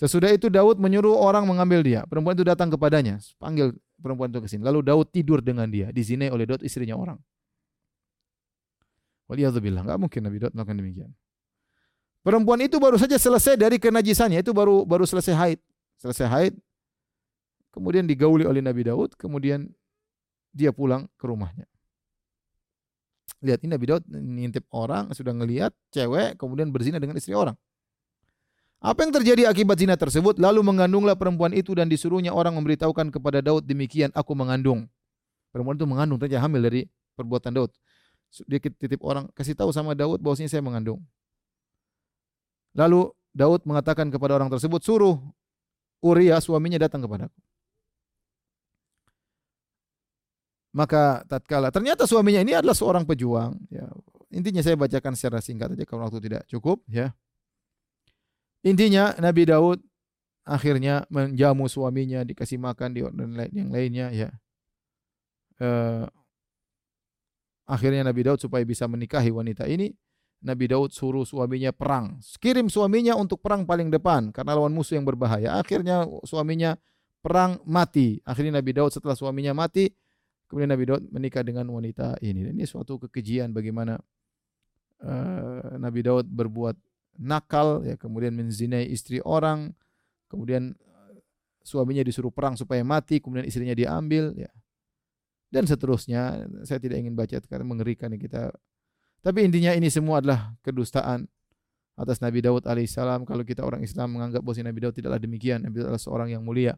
Sesudah itu Daud menyuruh orang mengambil dia. Perempuan itu datang kepadanya, panggil perempuan itu ke sini. Lalu Daud tidur dengan dia, dizinai oleh Daud istrinya orang. Waliyadzubillah, enggak mungkin Nabi Daud melakukan demikian. Perempuan itu baru saja selesai dari kenajisannya, itu baru baru selesai haid. Selesai haid, kemudian digauli oleh Nabi Daud, kemudian dia pulang ke rumahnya. Lihat ini Nabi Daud ngintip orang, sudah ngelihat cewek kemudian berzina dengan istri orang. Apa yang terjadi akibat zina tersebut? Lalu mengandunglah perempuan itu dan disuruhnya orang memberitahukan kepada Daud demikian, aku mengandung. Perempuan itu mengandung, ternyata hamil dari perbuatan Daud. Dia titip orang, kasih tahu sama Daud bahwasanya saya mengandung. Lalu Daud mengatakan kepada orang tersebut, suruh Uria suaminya datang kepadaku. Maka tatkala ternyata suaminya ini adalah seorang pejuang, ya. Intinya saya bacakan secara singkat saja kalau waktu tidak cukup, ya. Intinya Nabi Daud akhirnya menjamu suaminya, dikasih makan di dan lain yang lainnya ya. Uh, akhirnya Nabi Daud supaya bisa menikahi wanita ini, Nabi Daud suruh suaminya perang. Kirim suaminya untuk perang paling depan karena lawan musuh yang berbahaya. Akhirnya suaminya perang mati. Akhirnya Nabi Daud setelah suaminya mati, kemudian Nabi Daud menikah dengan wanita ini. Ini suatu kekejian bagaimana uh, Nabi Daud berbuat nakal ya kemudian menzinai istri orang, kemudian eh, suaminya disuruh perang supaya mati, kemudian istrinya diambil ya. Dan seterusnya, saya tidak ingin baca karena mengerikan kita tapi intinya ini semua adalah kedustaan atas Nabi Daud alaihissalam. Kalau kita orang Islam menganggap bahwa Nabi Daud tidaklah demikian. Nabi Daud adalah seorang yang mulia.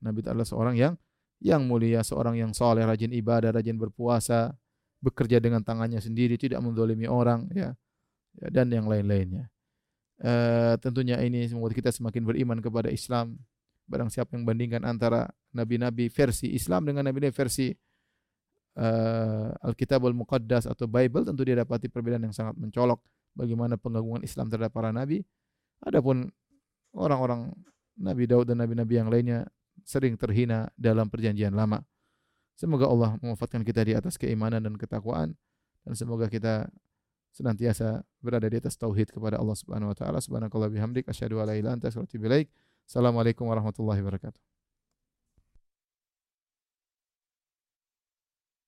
Nabi Daud adalah seorang yang yang mulia, seorang yang soleh, rajin ibadah, rajin berpuasa, bekerja dengan tangannya sendiri, tidak mendolimi orang, ya dan yang lain-lainnya. Uh, tentunya ini membuat kita semakin beriman kepada Islam. Barang siapa yang bandingkan antara nabi-nabi versi Islam dengan nabi-nabi versi uh, Alkitabul Muqaddas atau Bible tentu dia dapati perbedaan yang sangat mencolok bagaimana pengagungan Islam terhadap para nabi. Adapun orang-orang Nabi Daud dan nabi-nabi yang lainnya sering terhina dalam perjanjian lama. Semoga Allah mewafatkan kita di atas keimanan dan ketakwaan dan semoga kita senantiasa berada di atas tauhid kepada Allah Subhanahu wa taala. Subhanakallah bihamdik asyhadu an la ilaha illa anta astaghfiruka wa atubu ilaik. Assalamualaikum warahmatullahi wabarakatuh.